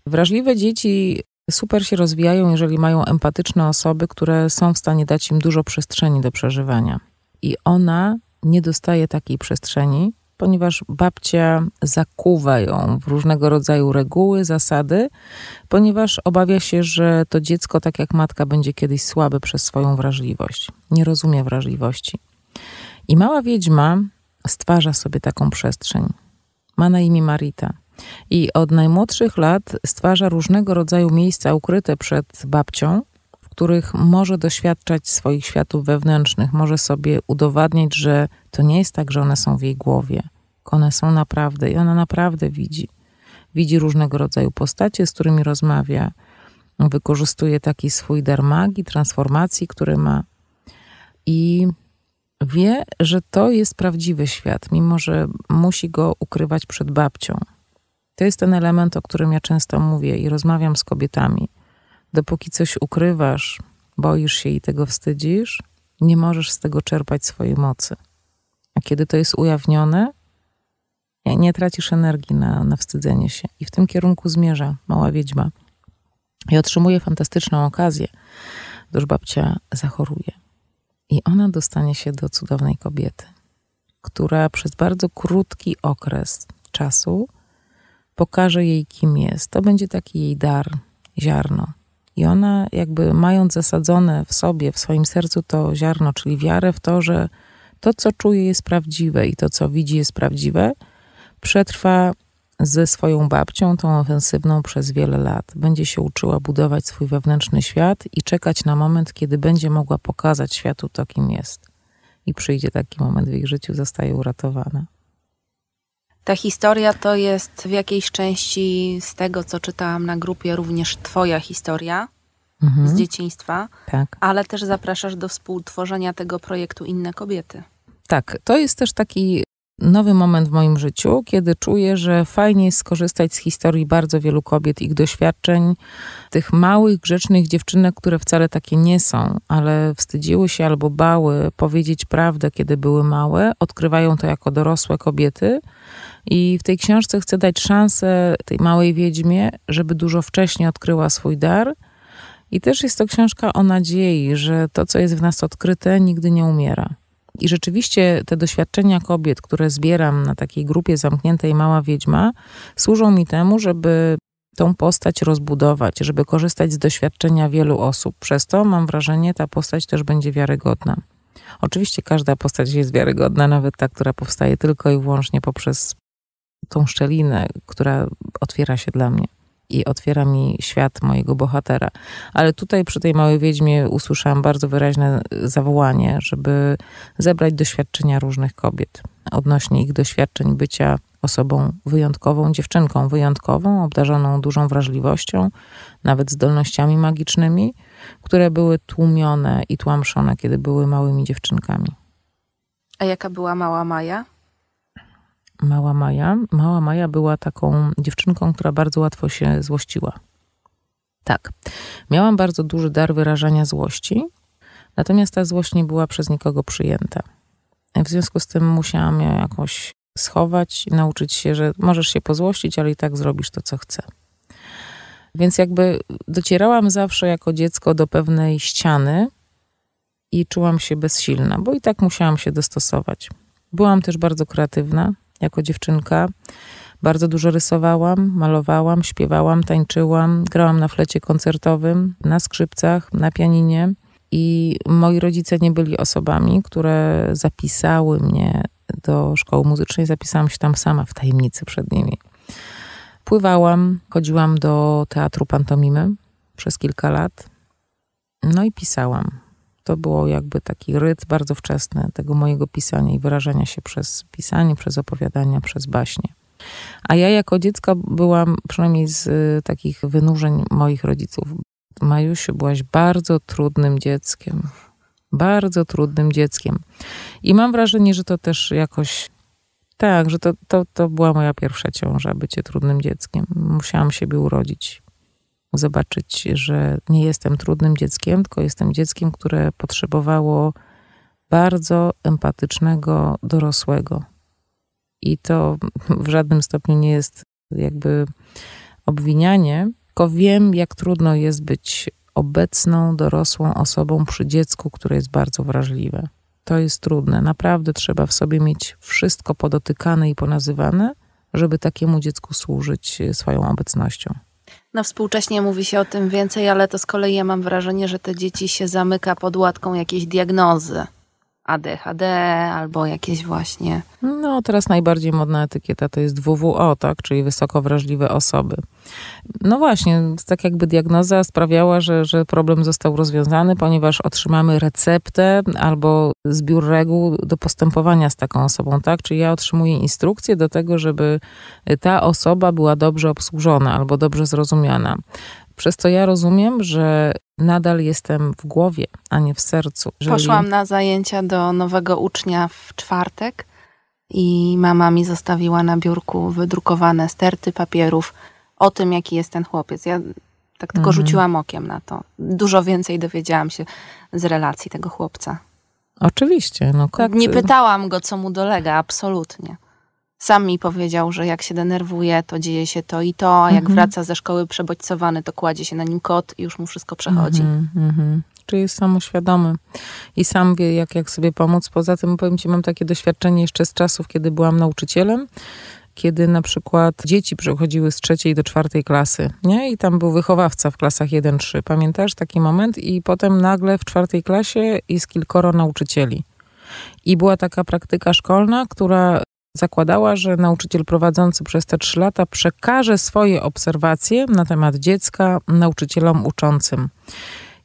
Wrażliwe dzieci super się rozwijają, jeżeli mają empatyczne osoby, które są w stanie dać im dużo przestrzeni do przeżywania. I ona nie dostaje takiej przestrzeni, ponieważ babcia zakuwa ją w różnego rodzaju reguły, zasady, ponieważ obawia się, że to dziecko, tak jak matka, będzie kiedyś słabe przez swoją wrażliwość. Nie rozumie wrażliwości. I mała wiedźma stwarza sobie taką przestrzeń. Ma na imię Marita. I od najmłodszych lat stwarza różnego rodzaju miejsca ukryte przed babcią, których może doświadczać swoich światów wewnętrznych, może sobie udowadniać, że to nie jest tak, że one są w jej głowie. One są naprawdę i ona naprawdę widzi. Widzi różnego rodzaju postacie, z którymi rozmawia. Wykorzystuje taki swój dar magii, transformacji, który ma. I wie, że to jest prawdziwy świat, mimo że musi go ukrywać przed babcią. To jest ten element, o którym ja często mówię i rozmawiam z kobietami Dopóki coś ukrywasz, boisz się i tego wstydzisz, nie możesz z tego czerpać swojej mocy. A kiedy to jest ujawnione, nie tracisz energii na, na wstydzenie się. I w tym kierunku zmierza mała wiedźma. I otrzymuje fantastyczną okazję, gdyż babcia zachoruje. I ona dostanie się do cudownej kobiety, która przez bardzo krótki okres czasu pokaże jej, kim jest. To będzie taki jej dar, ziarno. I ona, jakby mając zasadzone w sobie, w swoim sercu to ziarno, czyli wiarę w to, że to, co czuje, jest prawdziwe i to, co widzi, jest prawdziwe, przetrwa ze swoją babcią, tą ofensywną, przez wiele lat. Będzie się uczyła budować swój wewnętrzny świat i czekać na moment, kiedy będzie mogła pokazać światu to, kim jest. I przyjdzie taki moment w ich życiu, zostaje uratowana.
Ta historia to jest w jakiejś części z tego, co czytałam na grupie, również Twoja historia mhm. z dzieciństwa.
Tak.
Ale też zapraszasz do współtworzenia tego projektu Inne Kobiety.
Tak, to jest też taki nowy moment w moim życiu, kiedy czuję, że fajnie jest skorzystać z historii bardzo wielu kobiet, ich doświadczeń, tych małych, grzecznych dziewczynek, które wcale takie nie są, ale wstydziły się albo bały powiedzieć prawdę, kiedy były małe, odkrywają to jako dorosłe kobiety. I w tej książce chcę dać szansę tej małej wiedźmie, żeby dużo wcześniej odkryła swój dar. I też jest to książka o nadziei, że to, co jest w nas odkryte, nigdy nie umiera. I rzeczywiście te doświadczenia kobiet, które zbieram na takiej grupie zamkniętej Mała Wiedźma, służą mi temu, żeby tą postać rozbudować, żeby korzystać z doświadczenia wielu osób. Przez to mam wrażenie, ta postać też będzie wiarygodna. Oczywiście każda postać jest wiarygodna, nawet ta, która powstaje tylko i wyłącznie poprzez tą szczelinę, która otwiera się dla mnie i otwiera mi świat mojego bohatera. Ale tutaj przy tej małej wiedźmie usłyszałam bardzo wyraźne zawołanie, żeby zebrać doświadczenia różnych kobiet odnośnie ich doświadczeń bycia osobą wyjątkową, dziewczynką wyjątkową, obdarzoną dużą wrażliwością, nawet zdolnościami magicznymi, które były tłumione i tłamszone, kiedy były małymi dziewczynkami.
A jaka była mała Maja?
Mała Maja. Mała Maja była taką dziewczynką, która bardzo łatwo się złościła. Tak, miałam bardzo duży dar wyrażania złości, natomiast ta złość nie była przez nikogo przyjęta. W związku z tym musiałam ją jakoś schować i nauczyć się, że możesz się pozłościć, ale i tak zrobisz to, co chcę. Więc jakby docierałam zawsze jako dziecko do pewnej ściany i czułam się bezsilna, bo i tak musiałam się dostosować. Byłam też bardzo kreatywna, jako dziewczynka. Bardzo dużo rysowałam, malowałam, śpiewałam, tańczyłam, grałam na flecie koncertowym, na skrzypcach, na pianinie. I moi rodzice nie byli osobami, które zapisały mnie do szkoły muzycznej. Zapisałam się tam sama w tajemnicy przed nimi. Pływałam, chodziłam do teatru pantomimy przez kilka lat. No i pisałam to było jakby taki rytm bardzo wczesny tego mojego pisania i wyrażania się przez pisanie, przez opowiadania, przez baśnie. A ja jako dziecko byłam, przynajmniej z y, takich wynurzeń moich rodziców, Majusiu, byłaś bardzo trudnym dzieckiem. Bardzo trudnym dzieckiem. I mam wrażenie, że to też jakoś tak, że to, to, to była moja pierwsza ciąża, bycie trudnym dzieckiem. Musiałam siebie urodzić zobaczyć, że nie jestem trudnym dzieckiem, tylko jestem dzieckiem, które potrzebowało bardzo empatycznego dorosłego. I to w żadnym stopniu nie jest jakby obwinianie, tylko wiem, jak trudno jest być obecną, dorosłą osobą przy dziecku, które jest bardzo wrażliwe. To jest trudne. Naprawdę trzeba w sobie mieć wszystko podotykane i ponazywane, żeby takiemu dziecku służyć swoją obecnością.
No współcześnie mówi się o tym więcej, ale to z kolei ja mam wrażenie, że te dzieci się zamyka pod łatką jakiejś diagnozy. ADHD albo jakieś właśnie.
No, teraz najbardziej modna etykieta to jest WWO, tak, czyli wysoko wrażliwe osoby. No właśnie, tak jakby diagnoza sprawiała, że, że problem został rozwiązany, ponieważ otrzymamy receptę albo zbiór reguł do postępowania z taką osobą, tak? Czyli ja otrzymuję instrukcję do tego, żeby ta osoba była dobrze obsłużona albo dobrze zrozumiana. Przez to ja rozumiem, że nadal jestem w głowie, a nie w sercu.
Jeżeli... Poszłam na zajęcia do nowego ucznia w czwartek i mama mi zostawiła na biurku wydrukowane sterty papierów o tym, jaki jest ten chłopiec. Ja tak tylko mhm. rzuciłam okiem na to. Dużo więcej dowiedziałam się z relacji tego chłopca.
Oczywiście. No,
tak. Nie pytałam go, co mu dolega, absolutnie. Sam mi powiedział, że jak się denerwuje, to dzieje się to i to, a jak mhm. wraca ze szkoły przebodźcowany, to kładzie się na nim kot i już mu wszystko przechodzi. Mhm,
mhm. Czyli jest samoświadomy i sam wie, jak, jak sobie pomóc. Poza tym, powiem ci, mam takie doświadczenie jeszcze z czasów, kiedy byłam nauczycielem, kiedy na przykład dzieci przechodziły z trzeciej do czwartej klasy, nie? I tam był wychowawca w klasach 1-3. Pamiętasz taki moment? I potem nagle w czwartej klasie jest kilkoro nauczycieli. I była taka praktyka szkolna, która zakładała, że nauczyciel prowadzący przez te trzy lata przekaże swoje obserwacje na temat dziecka nauczycielom uczącym.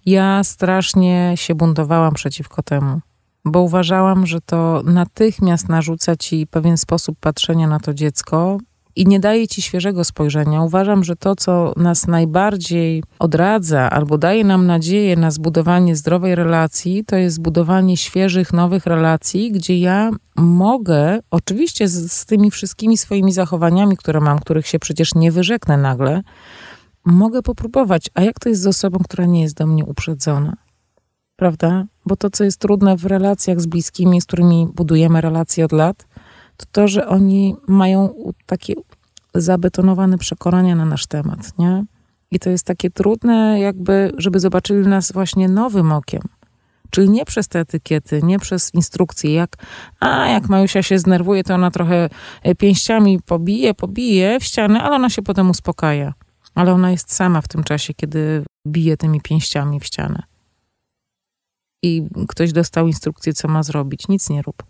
Ja strasznie się buntowałam przeciwko temu, bo uważałam, że to natychmiast narzuca ci pewien sposób patrzenia na to dziecko, i nie daje ci świeżego spojrzenia. Uważam, że to, co nas najbardziej odradza albo daje nam nadzieję na zbudowanie zdrowej relacji, to jest zbudowanie świeżych, nowych relacji, gdzie ja mogę, oczywiście z, z tymi wszystkimi swoimi zachowaniami, które mam, których się przecież nie wyrzeknę nagle, mogę popróbować. A jak to jest z osobą, która nie jest do mnie uprzedzona? Prawda? Bo to, co jest trudne w relacjach z bliskimi, z którymi budujemy relacje od lat, to to, że oni mają takie zabetonowane przekonania na nasz temat, nie? I to jest takie trudne, jakby, żeby zobaczyli nas właśnie nowym okiem. Czyli nie przez te etykiety, nie przez instrukcje, jak a jak Majusia się znerwuje, to ona trochę e, pięściami pobije, pobije w ścianę, ale ona się potem uspokaja. Ale ona jest sama w tym czasie, kiedy bije tymi pięściami w ścianę. I ktoś dostał instrukcję, co ma zrobić. Nic nie rób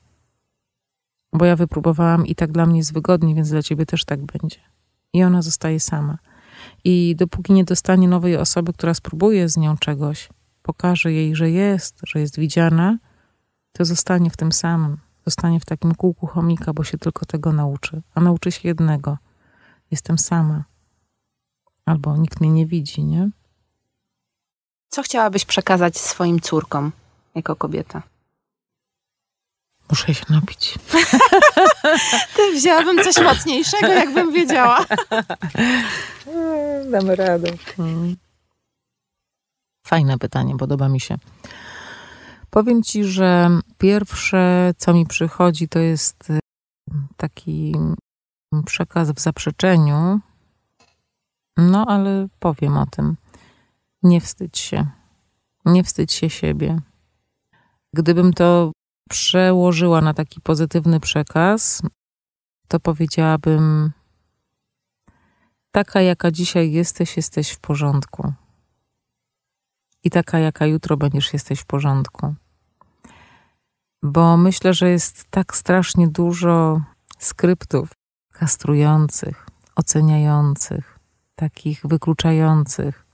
bo ja wypróbowałam i tak dla mnie jest wygodnie, więc dla ciebie też tak będzie. I ona zostaje sama. I dopóki nie dostanie nowej osoby, która spróbuje z nią czegoś, pokaże jej, że jest, że jest widziana, to zostanie w tym samym. Zostanie w takim kółku chomika, bo się tylko tego nauczy. A nauczy się jednego. Jestem sama. Albo nikt mnie nie widzi, nie?
Co chciałabyś przekazać swoim córkom jako kobieta?
Muszę się napić.
Ty wzięłabym coś mocniejszego, jakbym wiedziała.
Damy radę. Hmm. Fajne pytanie, podoba mi się. Powiem ci, że pierwsze, co mi przychodzi, to jest y, taki przekaz w zaprzeczeniu. No, ale powiem o tym. Nie wstydź się. Nie wstydź się siebie. Gdybym to przełożyła na taki pozytywny przekaz, to powiedziałabym: Taka, jaka dzisiaj jesteś, jesteś w porządku. I taka, jaka jutro będziesz, jesteś w porządku. Bo myślę, że jest tak strasznie dużo skryptów kastrujących, oceniających, takich wykluczających,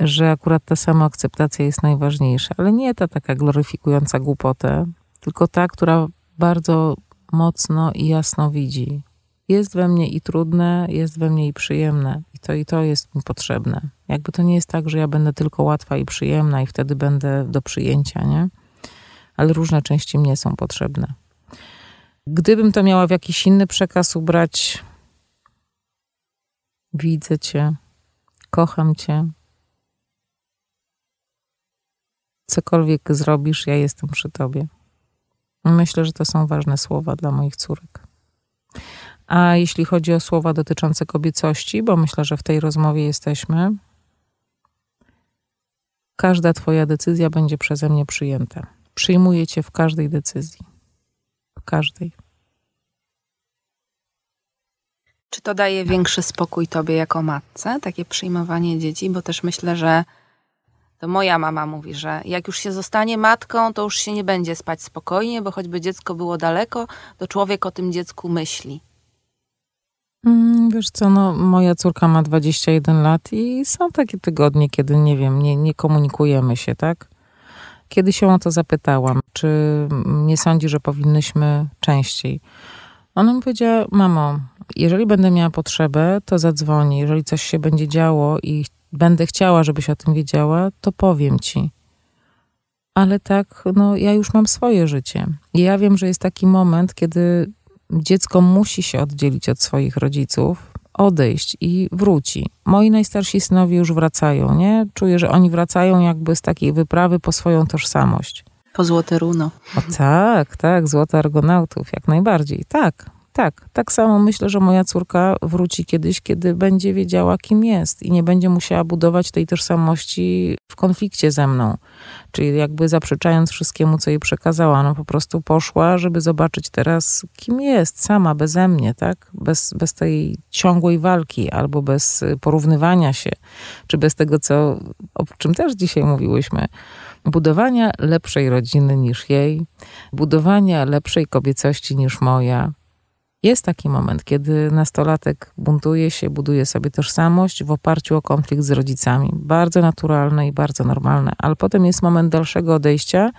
że akurat ta sama akceptacja jest najważniejsza, ale nie ta taka gloryfikująca głupotę, tylko ta, która bardzo mocno i jasno widzi. Jest we mnie i trudne, jest we mnie i przyjemne, i to i to jest mi potrzebne. Jakby to nie jest tak, że ja będę tylko łatwa i przyjemna, i wtedy będę do przyjęcia, nie? Ale różne części mnie są potrzebne. Gdybym to miała w jakiś inny przekaz ubrać, widzę Cię, kocham Cię, cokolwiek zrobisz, ja jestem przy tobie. Myślę, że to są ważne słowa dla moich córek. A jeśli chodzi o słowa dotyczące kobiecości, bo myślę, że w tej rozmowie jesteśmy, każda Twoja decyzja będzie przeze mnie przyjęta. Przyjmuję Cię w każdej decyzji. W każdej.
Czy to daje większy spokój Tobie jako matce, takie przyjmowanie dzieci? Bo też myślę, że to moja mama mówi, że jak już się zostanie matką, to już się nie będzie spać spokojnie, bo choćby dziecko było daleko, to człowiek o tym dziecku myśli.
Mm, wiesz co, no, moja córka ma 21 lat i są takie tygodnie, kiedy nie wiem, nie, nie komunikujemy się, tak? Kiedy się o to zapytałam, czy nie sądzi, że powinnyśmy częściej. Ona mi powiedziała, mamo, jeżeli będę miała potrzebę, to zadzwoni. Jeżeli coś się będzie działo i będę chciała, żebyś o tym wiedziała, to powiem ci. Ale tak, no ja już mam swoje życie. I ja wiem, że jest taki moment, kiedy dziecko musi się oddzielić od swoich rodziców, odejść i wróci. Moi najstarsi synowie już wracają, nie? Czuję, że oni wracają jakby z takiej wyprawy po swoją tożsamość.
Po złote runo.
O, tak, tak, złote argonautów, jak najbardziej. Tak, tak, tak samo myślę, że moja córka wróci kiedyś, kiedy będzie wiedziała, kim jest i nie będzie musiała budować tej tożsamości w konflikcie ze mną. Czyli jakby zaprzeczając wszystkiemu, co jej przekazała. Ona po prostu poszła, żeby zobaczyć teraz, kim jest, sama, beze mnie, tak? Bez, bez tej ciągłej walki albo bez porównywania się, czy bez tego, co, o czym też dzisiaj mówiłyśmy budowania lepszej rodziny niż jej, budowania lepszej kobiecości niż moja. Jest taki moment, kiedy nastolatek buntuje się, buduje sobie tożsamość w oparciu o konflikt z rodzicami. Bardzo naturalne i bardzo normalne, ale potem jest moment dalszego odejścia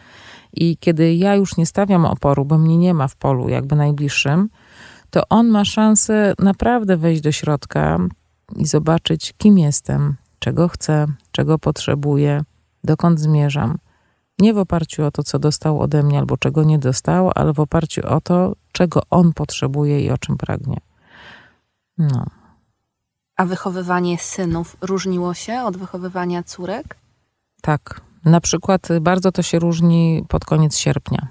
i kiedy ja już nie stawiam oporu, bo mnie nie ma w polu jakby najbliższym, to on ma szansę naprawdę wejść do środka i zobaczyć, kim jestem, czego chcę, czego potrzebuję, dokąd zmierzam. Nie w oparciu o to, co dostał ode mnie albo czego nie dostał, ale w oparciu o to, czego on potrzebuje i o czym pragnie. No.
A wychowywanie synów różniło się od wychowywania córek?
Tak. Na przykład bardzo to się różni pod koniec sierpnia.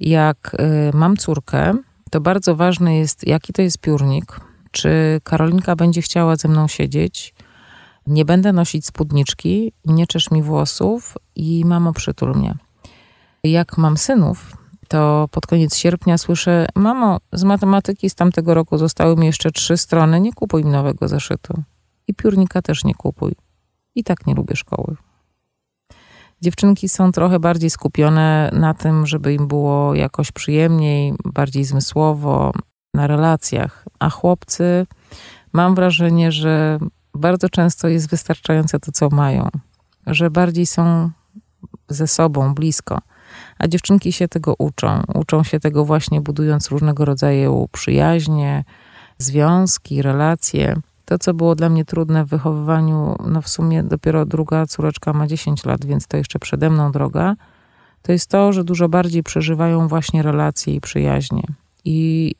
Jak y, mam córkę, to bardzo ważne jest, jaki to jest piórnik, czy Karolinka będzie chciała ze mną siedzieć, nie będę nosić spódniczki, nie czesz mi włosów i mamo przytul mnie. Jak mam synów, to pod koniec sierpnia słyszę: Mamo, z matematyki z tamtego roku zostały mi jeszcze trzy strony, nie kupuj mi nowego zeszytu. I piórnika też nie kupuj. I tak nie lubię szkoły. Dziewczynki są trochę bardziej skupione na tym, żeby im było jakoś przyjemniej, bardziej zmysłowo, na relacjach, a chłopcy mam wrażenie, że bardzo często jest wystarczające to, co mają, że bardziej są ze sobą blisko. A dziewczynki się tego uczą. Uczą się tego właśnie budując różnego rodzaju przyjaźnie, związki, relacje. To, co było dla mnie trudne w wychowywaniu, no w sumie dopiero druga córeczka ma 10 lat, więc to jeszcze przede mną droga, to jest to, że dużo bardziej przeżywają właśnie relacje i przyjaźnie. I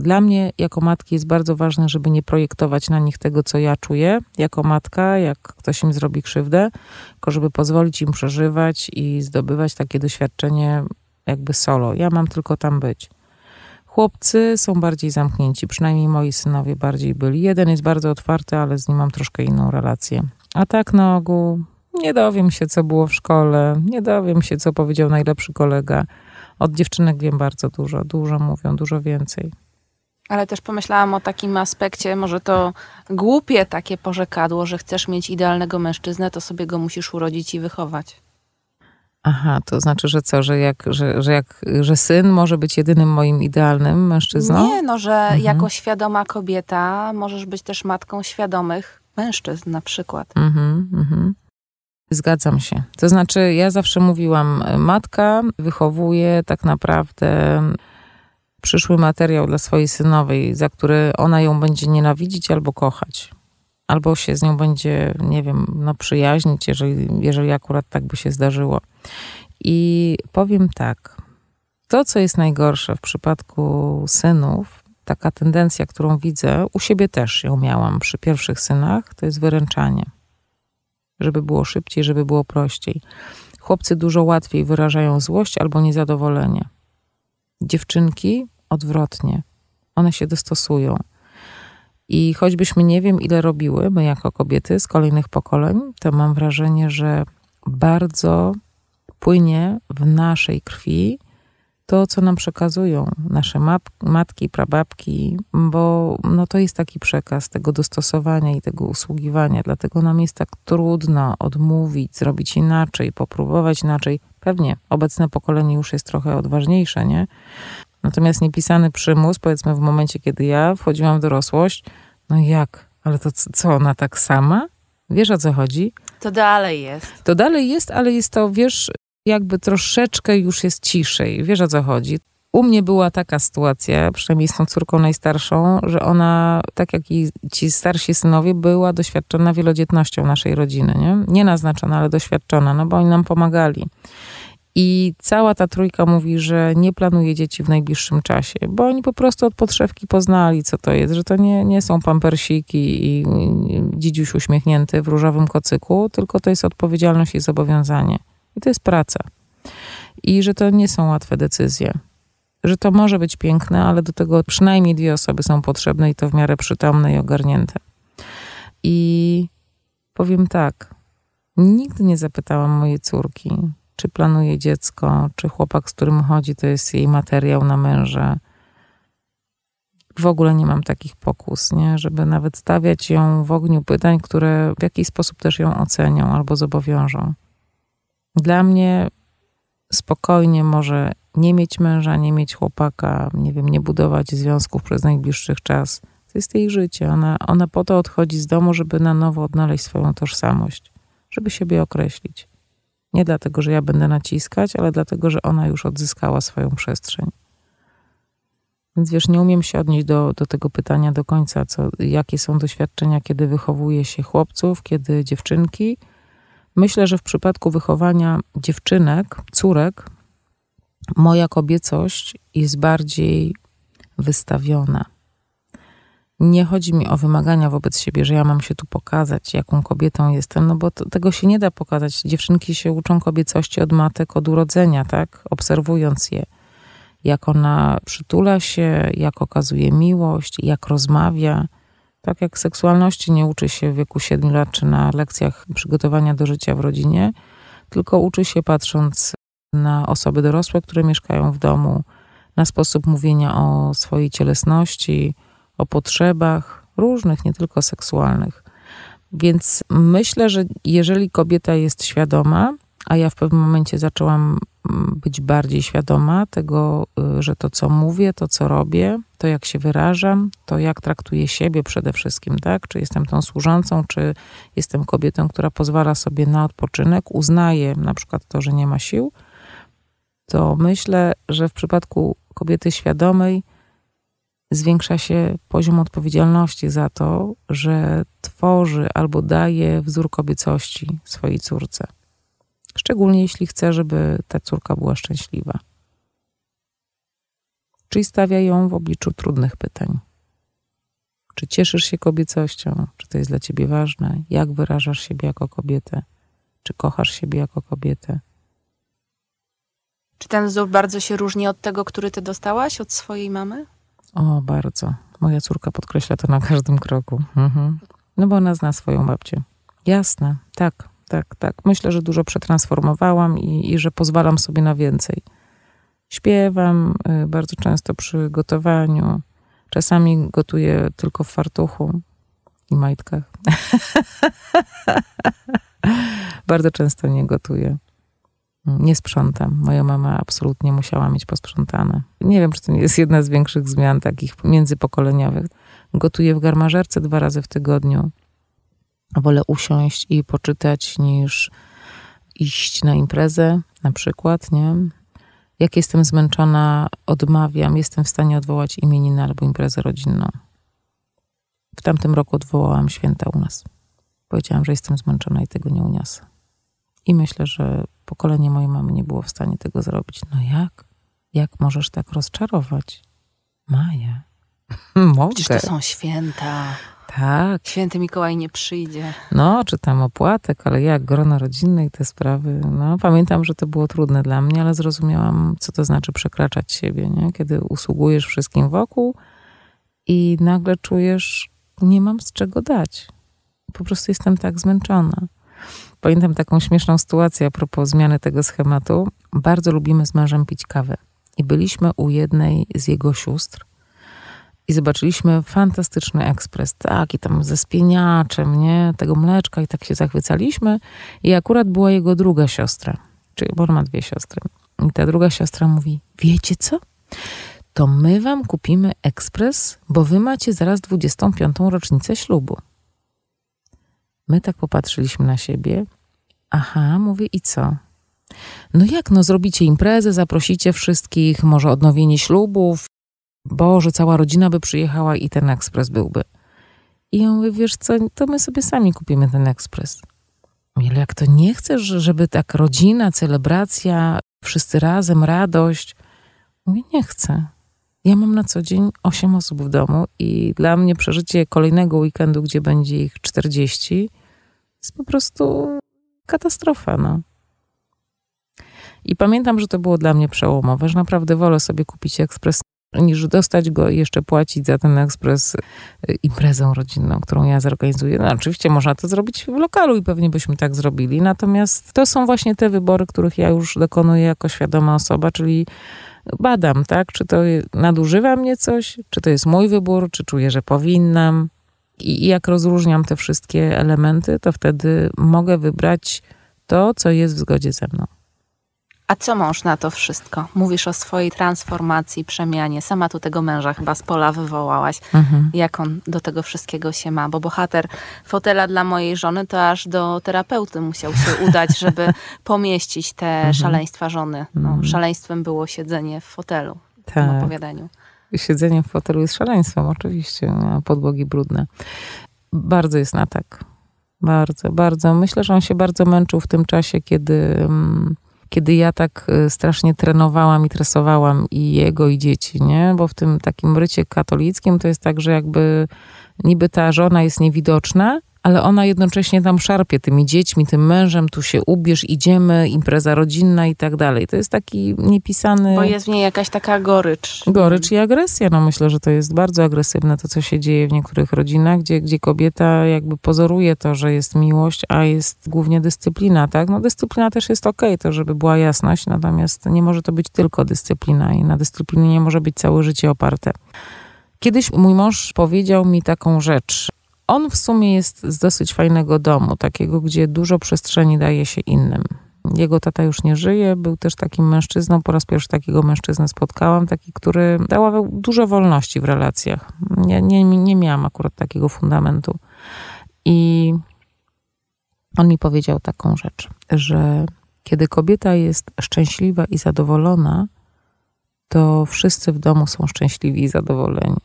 dla mnie jako matki jest bardzo ważne, żeby nie projektować na nich tego, co ja czuję jako matka, jak ktoś im zrobi krzywdę, tylko żeby pozwolić im przeżywać i zdobywać takie doświadczenie jakby solo. Ja mam tylko tam być. Chłopcy są bardziej zamknięci, przynajmniej moi synowie bardziej byli. Jeden jest bardzo otwarty, ale z nim mam troszkę inną relację. A tak na ogół nie dowiem się, co było w szkole, nie dowiem się, co powiedział najlepszy kolega. Od dziewczynek wiem bardzo dużo, dużo mówią, dużo więcej.
Ale też pomyślałam o takim aspekcie, może to głupie takie porzekadło, że chcesz mieć idealnego mężczyznę, to sobie go musisz urodzić i wychować.
Aha, to znaczy, że co, że, jak, że, że, jak, że syn może być jedynym moim idealnym mężczyzną?
Nie, no, że mhm. jako świadoma kobieta możesz być też matką świadomych mężczyzn na przykład. Mhm, mhm.
Zgadzam się. To znaczy, ja zawsze mówiłam, matka wychowuje tak naprawdę przyszły materiał dla swojej synowej, za który ona ją będzie nienawidzić albo kochać. Albo się z nią będzie, nie wiem, no przyjaźnić, jeżeli, jeżeli akurat tak by się zdarzyło. I powiem tak, to co jest najgorsze w przypadku synów, taka tendencja, którą widzę, u siebie też ją miałam przy pierwszych synach, to jest wyręczanie. Żeby było szybciej, żeby było prościej. Chłopcy dużo łatwiej wyrażają złość albo niezadowolenie Dziewczynki odwrotnie. One się dostosują. I choćbyśmy nie wiem, ile robiły my jako kobiety z kolejnych pokoleń, to mam wrażenie, że bardzo płynie w naszej krwi to, co nam przekazują nasze matki, prababki, bo no, to jest taki przekaz tego dostosowania i tego usługiwania. Dlatego nam jest tak trudno odmówić, zrobić inaczej, popróbować inaczej. Pewnie obecne pokolenie już jest trochę odważniejsze, nie? Natomiast niepisany przymus, powiedzmy w momencie, kiedy ja wchodziłam w dorosłość, no jak? Ale to co, ona tak sama? Wiesz o co chodzi?
To dalej jest.
To dalej jest, ale jest to, wiesz, jakby troszeczkę już jest ciszej. Wiesz o co chodzi? U mnie była taka sytuacja, przynajmniej z tą córką najstarszą, że ona, tak jak i ci starsi synowie, była doświadczona wielodzietnością naszej rodziny. Nie, nie naznaczona, ale doświadczona, no bo oni nam pomagali. I cała ta trójka mówi, że nie planuje dzieci w najbliższym czasie, bo oni po prostu od podszewki poznali, co to jest, że to nie, nie są pampersiki i dzidziuś uśmiechnięty w różowym kocyku, tylko to jest odpowiedzialność i zobowiązanie. I to jest praca. I że to nie są łatwe decyzje. Że to może być piękne, ale do tego przynajmniej dwie osoby są potrzebne i to w miarę przytomne i ogarnięte. I powiem tak, nigdy nie zapytałam mojej córki, czy planuje dziecko, czy chłopak, z którym chodzi, to jest jej materiał na męża. W ogóle nie mam takich pokus, nie? żeby nawet stawiać ją w ogniu pytań, które w jakiś sposób też ją ocenią albo zobowiążą. Dla mnie spokojnie może nie mieć męża, nie mieć chłopaka, nie wiem, nie budować związków przez najbliższych czas. To jest jej życie. Ona, ona po to odchodzi z domu, żeby na nowo odnaleźć swoją tożsamość, żeby siebie określić. Nie dlatego, że ja będę naciskać, ale dlatego, że ona już odzyskała swoją przestrzeń. Więc wiesz, nie umiem się odnieść do, do tego pytania do końca, co, jakie są doświadczenia, kiedy wychowuje się chłopców, kiedy dziewczynki. Myślę, że w przypadku wychowania dziewczynek, córek, moja kobiecość jest bardziej wystawiona. Nie chodzi mi o wymagania wobec siebie, że ja mam się tu pokazać, jaką kobietą jestem, no bo to, tego się nie da pokazać. Dziewczynki się uczą kobiecości od matek, od urodzenia, tak? Obserwując je. Jak ona przytula się, jak okazuje miłość, jak rozmawia. Tak jak seksualności nie uczy się w wieku 7 lat czy na lekcjach przygotowania do życia w rodzinie, tylko uczy się patrząc na osoby dorosłe, które mieszkają w domu, na sposób mówienia o swojej cielesności, o potrzebach różnych, nie tylko seksualnych. Więc myślę, że jeżeli kobieta jest świadoma, a ja w pewnym momencie zaczęłam mm, być bardziej świadoma tego, y, że to, co mówię, to, co robię, to, jak się wyrażam, to, jak traktuję siebie przede wszystkim, tak? Czy jestem tą służącą, czy jestem kobietą, która pozwala sobie na odpoczynek, uznaje na przykład to, że nie ma sił, to myślę, że w przypadku kobiety świadomej zwiększa się poziom odpowiedzialności za to, że tworzy albo daje wzór kobiecości swojej córce. Szczególnie jeśli chce, żeby ta córka była szczęśliwa. Czyli stawia ją w obliczu trudnych pytań. Czy cieszysz się kobiecością? Czy to jest dla ciebie ważne? Jak wyrażasz siebie jako kobietę? Czy kochasz siebie jako kobietę?
Czy ten wzór bardzo się różni od tego, który ty dostałaś od swojej mamy?
O, bardzo. Moja córka podkreśla to na każdym kroku. Mhm. No bo ona zna swoją babcię. Jasne, tak, tak, tak. Myślę, że dużo przetransformowałam i, i że pozwalam sobie na więcej. Śpiewam y, bardzo często przy gotowaniu. Czasami gotuję tylko w fartuchu i majtkach. bardzo często nie gotuję. Nie sprzątam. Moja mama absolutnie musiała mieć posprzątane. Nie wiem, czy to nie jest jedna z większych zmian takich międzypokoleniowych. Gotuję w garmażerce dwa razy w tygodniu. Wolę usiąść i poczytać niż iść na imprezę, na przykład, nie? Jak jestem zmęczona, odmawiam, jestem w stanie odwołać imieniny albo imprezę rodzinną. W tamtym roku odwołałam święta u nas. Powiedziałam, że jestem zmęczona i tego nie uniosę. I myślę, że pokolenie mojej mamy nie było w stanie tego zrobić. No jak? Jak możesz tak rozczarować? Maja.
Mogę. Przecież to są święta.
Tak.
Święty Mikołaj nie przyjdzie.
No, czytam opłatek, ale jak grono rodzinne i te sprawy. No, pamiętam, że to było trudne dla mnie, ale zrozumiałam, co to znaczy przekraczać siebie, nie? Kiedy usługujesz wszystkim wokół i nagle czujesz, nie mam z czego dać. Po prostu jestem tak zmęczona. Pamiętam taką śmieszną sytuację a propos zmiany tego schematu. Bardzo lubimy z mężem pić kawę. I byliśmy u jednej z jego sióstr i zobaczyliśmy fantastyczny ekspres, tak, i tam ze spieniaczem, nie, tego mleczka i tak się zachwycaliśmy. I akurat była jego druga siostra, czyli, on ma dwie siostry. I ta druga siostra mówi, wiecie co? To my wam kupimy ekspres, bo wy macie zaraz 25. rocznicę ślubu. My tak popatrzyliśmy na siebie. Aha, mówię, i co? No jak, no zrobicie imprezę, zaprosicie wszystkich, może odnowienie ślubów. Boże, cała rodzina by przyjechała i ten ekspres byłby. I ja mówię, wiesz co, to my sobie sami kupimy ten ekspres. Ale jak to nie chcesz, żeby tak rodzina, celebracja, wszyscy razem, radość? Mówię, nie chcę. Ja mam na co dzień 8 osób w domu i dla mnie przeżycie kolejnego weekendu, gdzie będzie ich 40, jest po prostu katastrofa. No. I pamiętam, że to było dla mnie przełomowe, że naprawdę wolę sobie kupić ekspres niż dostać go i jeszcze płacić za ten ekspres y, imprezą rodzinną, którą ja zorganizuję. No, oczywiście można to zrobić w lokalu i pewnie byśmy tak zrobili. Natomiast to są właśnie te wybory, których ja już dokonuję jako świadoma osoba, czyli badam, tak, czy to nadużywa mnie coś, czy to jest mój wybór, czy czuję, że i jak rozróżniam te wszystkie elementy, to wtedy mogę wybrać To, co jest w zgodzie ze mną.
A co mąż na to wszystko? Mówisz o swojej transformacji, przemianie. Sama tu tego męża chyba z pola wywołałaś. Mhm. Jak on do tego wszystkiego się ma? Bo bohater fotela dla mojej żony to aż do terapeuty musiał się udać, żeby pomieścić te mhm. szaleństwa żony. No, mhm. Szaleństwem było siedzenie w fotelu tak. w opowiadaniu.
Siedzenie w fotelu jest szaleństwem, oczywiście. Podłogi brudne. Bardzo jest na tak. Bardzo, bardzo. Myślę, że on się bardzo męczył w tym czasie, kiedy... Um, kiedy ja tak y, strasznie trenowałam i tresowałam i jego, i dzieci, nie? Bo w tym takim rycie katolickim to jest tak, że jakby niby ta żona jest niewidoczna, ale ona jednocześnie tam szarpie tymi dziećmi, tym mężem, tu się ubierz, idziemy, impreza rodzinna i tak dalej. To jest taki niepisany...
Bo jest w niej jakaś taka gorycz.
Gorycz i agresja. No myślę, że to jest bardzo agresywne to, co się dzieje w niektórych rodzinach, gdzie, gdzie kobieta jakby pozoruje to, że jest miłość, a jest głównie dyscyplina, tak? No dyscyplina też jest okej, okay, to żeby była jasność, natomiast nie może to być tylko dyscyplina i na dyscyplinie nie może być całe życie oparte. Kiedyś mój mąż powiedział mi taką rzecz, on w sumie jest z dosyć fajnego domu, takiego, gdzie dużo przestrzeni daje się innym. Jego tata już nie żyje, był też takim mężczyzną. Po raz pierwszy takiego mężczyznę spotkałam, taki, który dawał dużo wolności w relacjach. Nie, nie, nie miałam akurat takiego fundamentu. I on mi powiedział taką rzecz, że kiedy kobieta jest szczęśliwa i zadowolona, to wszyscy w domu są szczęśliwi i zadowoleni.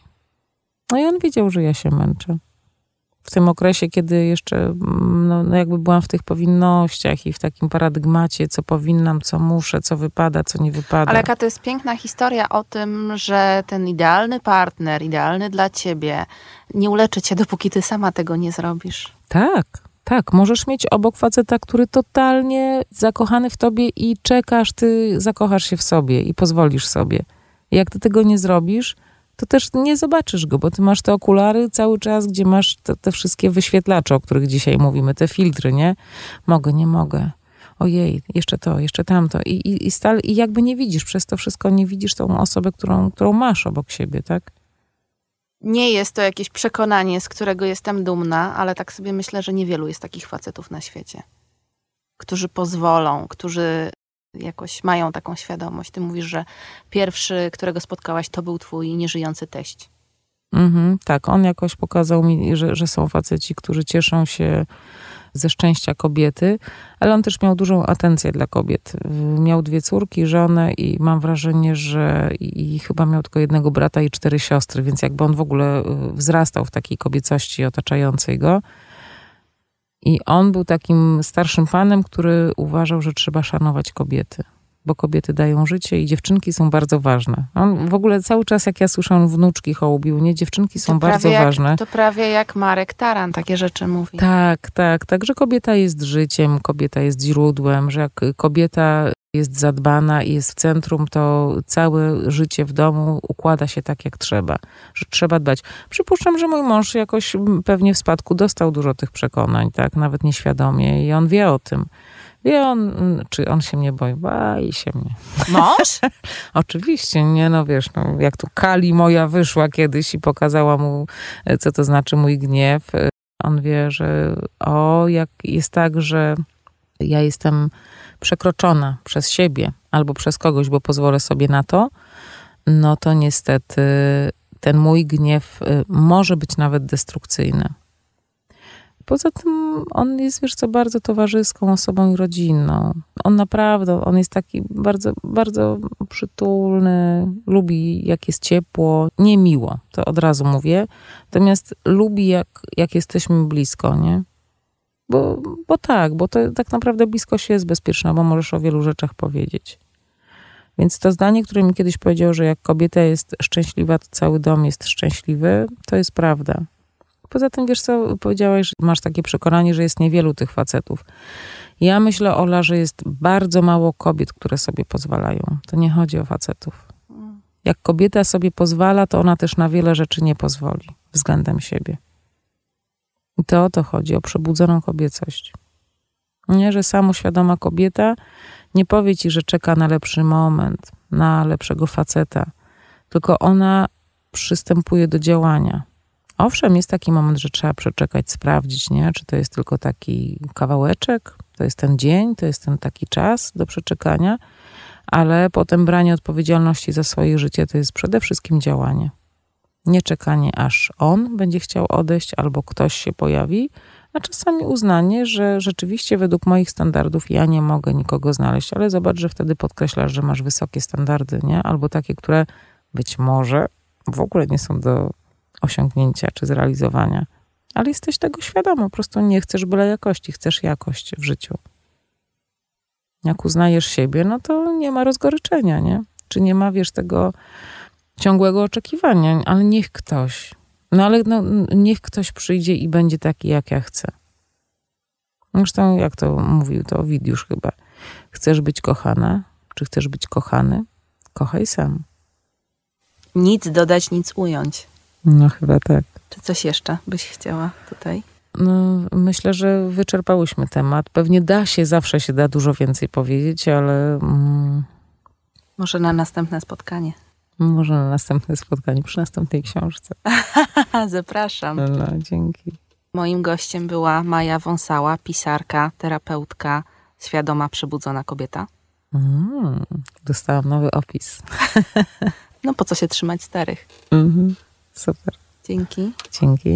No i on wiedział, że ja się męczę w tym okresie, kiedy jeszcze mm, no, no, jakby byłam w tych powinnościach i w takim paradygmacie, co powinnam, co muszę, co wypada, co nie wypada.
Ale jaka to jest piękna historia o tym, że ten idealny partner, idealny dla ciebie, nie uleczy cię, dopóki ty sama tego nie zrobisz.
Tak, tak. Możesz mieć obok faceta, który totalnie zakochany w tobie i czekasz, ty zakochasz się w sobie i pozwolisz sobie. Jak ty tego nie zrobisz, to też nie zobaczysz go, bo ty masz te okulary cały czas, gdzie masz te, te wszystkie wyświetlacze, o których dzisiaj mówimy, te filtry, nie? Mogę, nie mogę ojej, jeszcze to, jeszcze tamto. I, i, i, stale, I jakby nie widzisz, przez to wszystko nie widzisz tą osobę, którą, którą masz obok siebie, tak?
Nie jest to jakieś przekonanie, z którego jestem dumna, ale tak sobie myślę, że niewielu jest takich facetów na świecie, którzy pozwolą, którzy jakoś mają taką świadomość. Ty mówisz, że pierwszy, którego spotkałaś, to był twój nieżyjący teść.
Mhm, tak, on jakoś pokazał mi, że, że są faceci, którzy cieszą się ze szczęścia kobiety, ale on też miał dużą atencję dla kobiet. Miał dwie córki, żonę i mam wrażenie, że i, chyba miał tylko jednego brata i cztery siostry, więc jakby on w ogóle y, wzrastał w takiej kobiecości otaczającej go. I on był takim starszym panem, który uważał, że trzeba szanować kobiety, bo kobiety dają życie i dziewczynki są bardzo ważne. On w ogóle cały czas, jak ja słyszę, wnuczki hołubił, nie? Dziewczynki są bardzo
jak,
ważne.
To prawie jak Marek Taran takie rzeczy mówi.
Tak, tak, tak, że kobieta jest życiem, kobieta jest źródłem, że jak kobieta jest zadbana i jest w centrum, to całe życie w domu układa się tak, jak trzeba, że trzeba dbać. Przypuszczam, że mój mąż jakoś pewnie w spadku dostał dużo tych przekonań, tak, nawet nieświadomie i on wie o tym. Wie on, czy on się mnie boi? Boi się mnie.
Mąż?
Oczywiście, nie no wiesz, no, jak tu Kali moja wyszła kiedyś i pokazała mu, co to znaczy mój gniew. On wie, że o, jak jest tak, że ja jestem przekroczona przez siebie albo przez kogoś, bo pozwolę sobie na to, no to niestety ten mój gniew y, może być nawet destrukcyjny. Poza tym on jest, wiesz co, bardzo towarzyską osobą i rodzinną. On naprawdę, on jest taki bardzo, bardzo przytulny, lubi jak jest ciepło, nie miło, to od razu mówię. Natomiast lubi jak, jak jesteśmy blisko, nie? Bo, bo tak, bo to tak naprawdę bliskość jest bezpieczna, bo możesz o wielu rzeczach powiedzieć. Więc to zdanie, które mi kiedyś powiedział, że jak kobieta jest szczęśliwa, to cały dom jest szczęśliwy, to jest prawda. Poza tym, wiesz co, powiedziałaś, że masz takie przekonanie, że jest niewielu tych facetów. Ja myślę, Ola, że jest bardzo mało kobiet, które sobie pozwalają. To nie chodzi o facetów. Jak kobieta sobie pozwala, to ona też na wiele rzeczy nie pozwoli względem siebie. I to o to chodzi, o przebudzoną kobiecość. Nie, że samoświadoma kobieta nie powie ci, że czeka na lepszy moment, na lepszego faceta, tylko ona przystępuje do działania. Owszem, jest taki moment, że trzeba przeczekać, sprawdzić, nie? czy to jest tylko taki kawałeczek, To jest ten dzień, to jest ten taki czas do przeczekania, ale potem branie odpowiedzialności za swoje życie to jest przede wszystkim działanie. Nie czekanie, aż on będzie chciał odejść albo ktoś się pojawi, a czasami uznanie, że rzeczywiście według moich standardów ja nie mogę nikogo znaleźć, ale zobacz, że wtedy podkreślasz, że masz wysokie standardy, nie? Albo takie, które być może w ogóle nie są do osiągnięcia czy zrealizowania, ale jesteś tego świadomy, po prostu nie chcesz byle jakości, chcesz jakość w życiu. Jak uznajesz siebie, no to nie ma rozgoryczenia, nie? Czy nie ma, wiesz, tego ciągłego oczekiwania, ale niech ktoś, no ale no, niech ktoś przyjdzie i będzie taki, jak ja chcę. Zresztą, jak to mówił, to Widiusz chyba. Chcesz być kochana, czy chcesz być kochany? Kochaj sam.
Nic dodać, nic ująć.
No chyba tak.
Czy coś jeszcze byś chciała tutaj?
No, myślę, że wyczerpałyśmy temat. Pewnie da się, zawsze się da dużo więcej powiedzieć, ale. Mm,
może na następne spotkanie.
Może na następne spotkanie, przy następnej książce.
Zapraszam.
No, dzięki.
Moim gościem była Maja Wąsała, pisarka, terapeutka, świadoma, przebudzona kobieta.
Mm, dostałam nowy opis.
no po co się trzymać starych?
Mm -hmm. Super.
Dzięki.
Dzięki.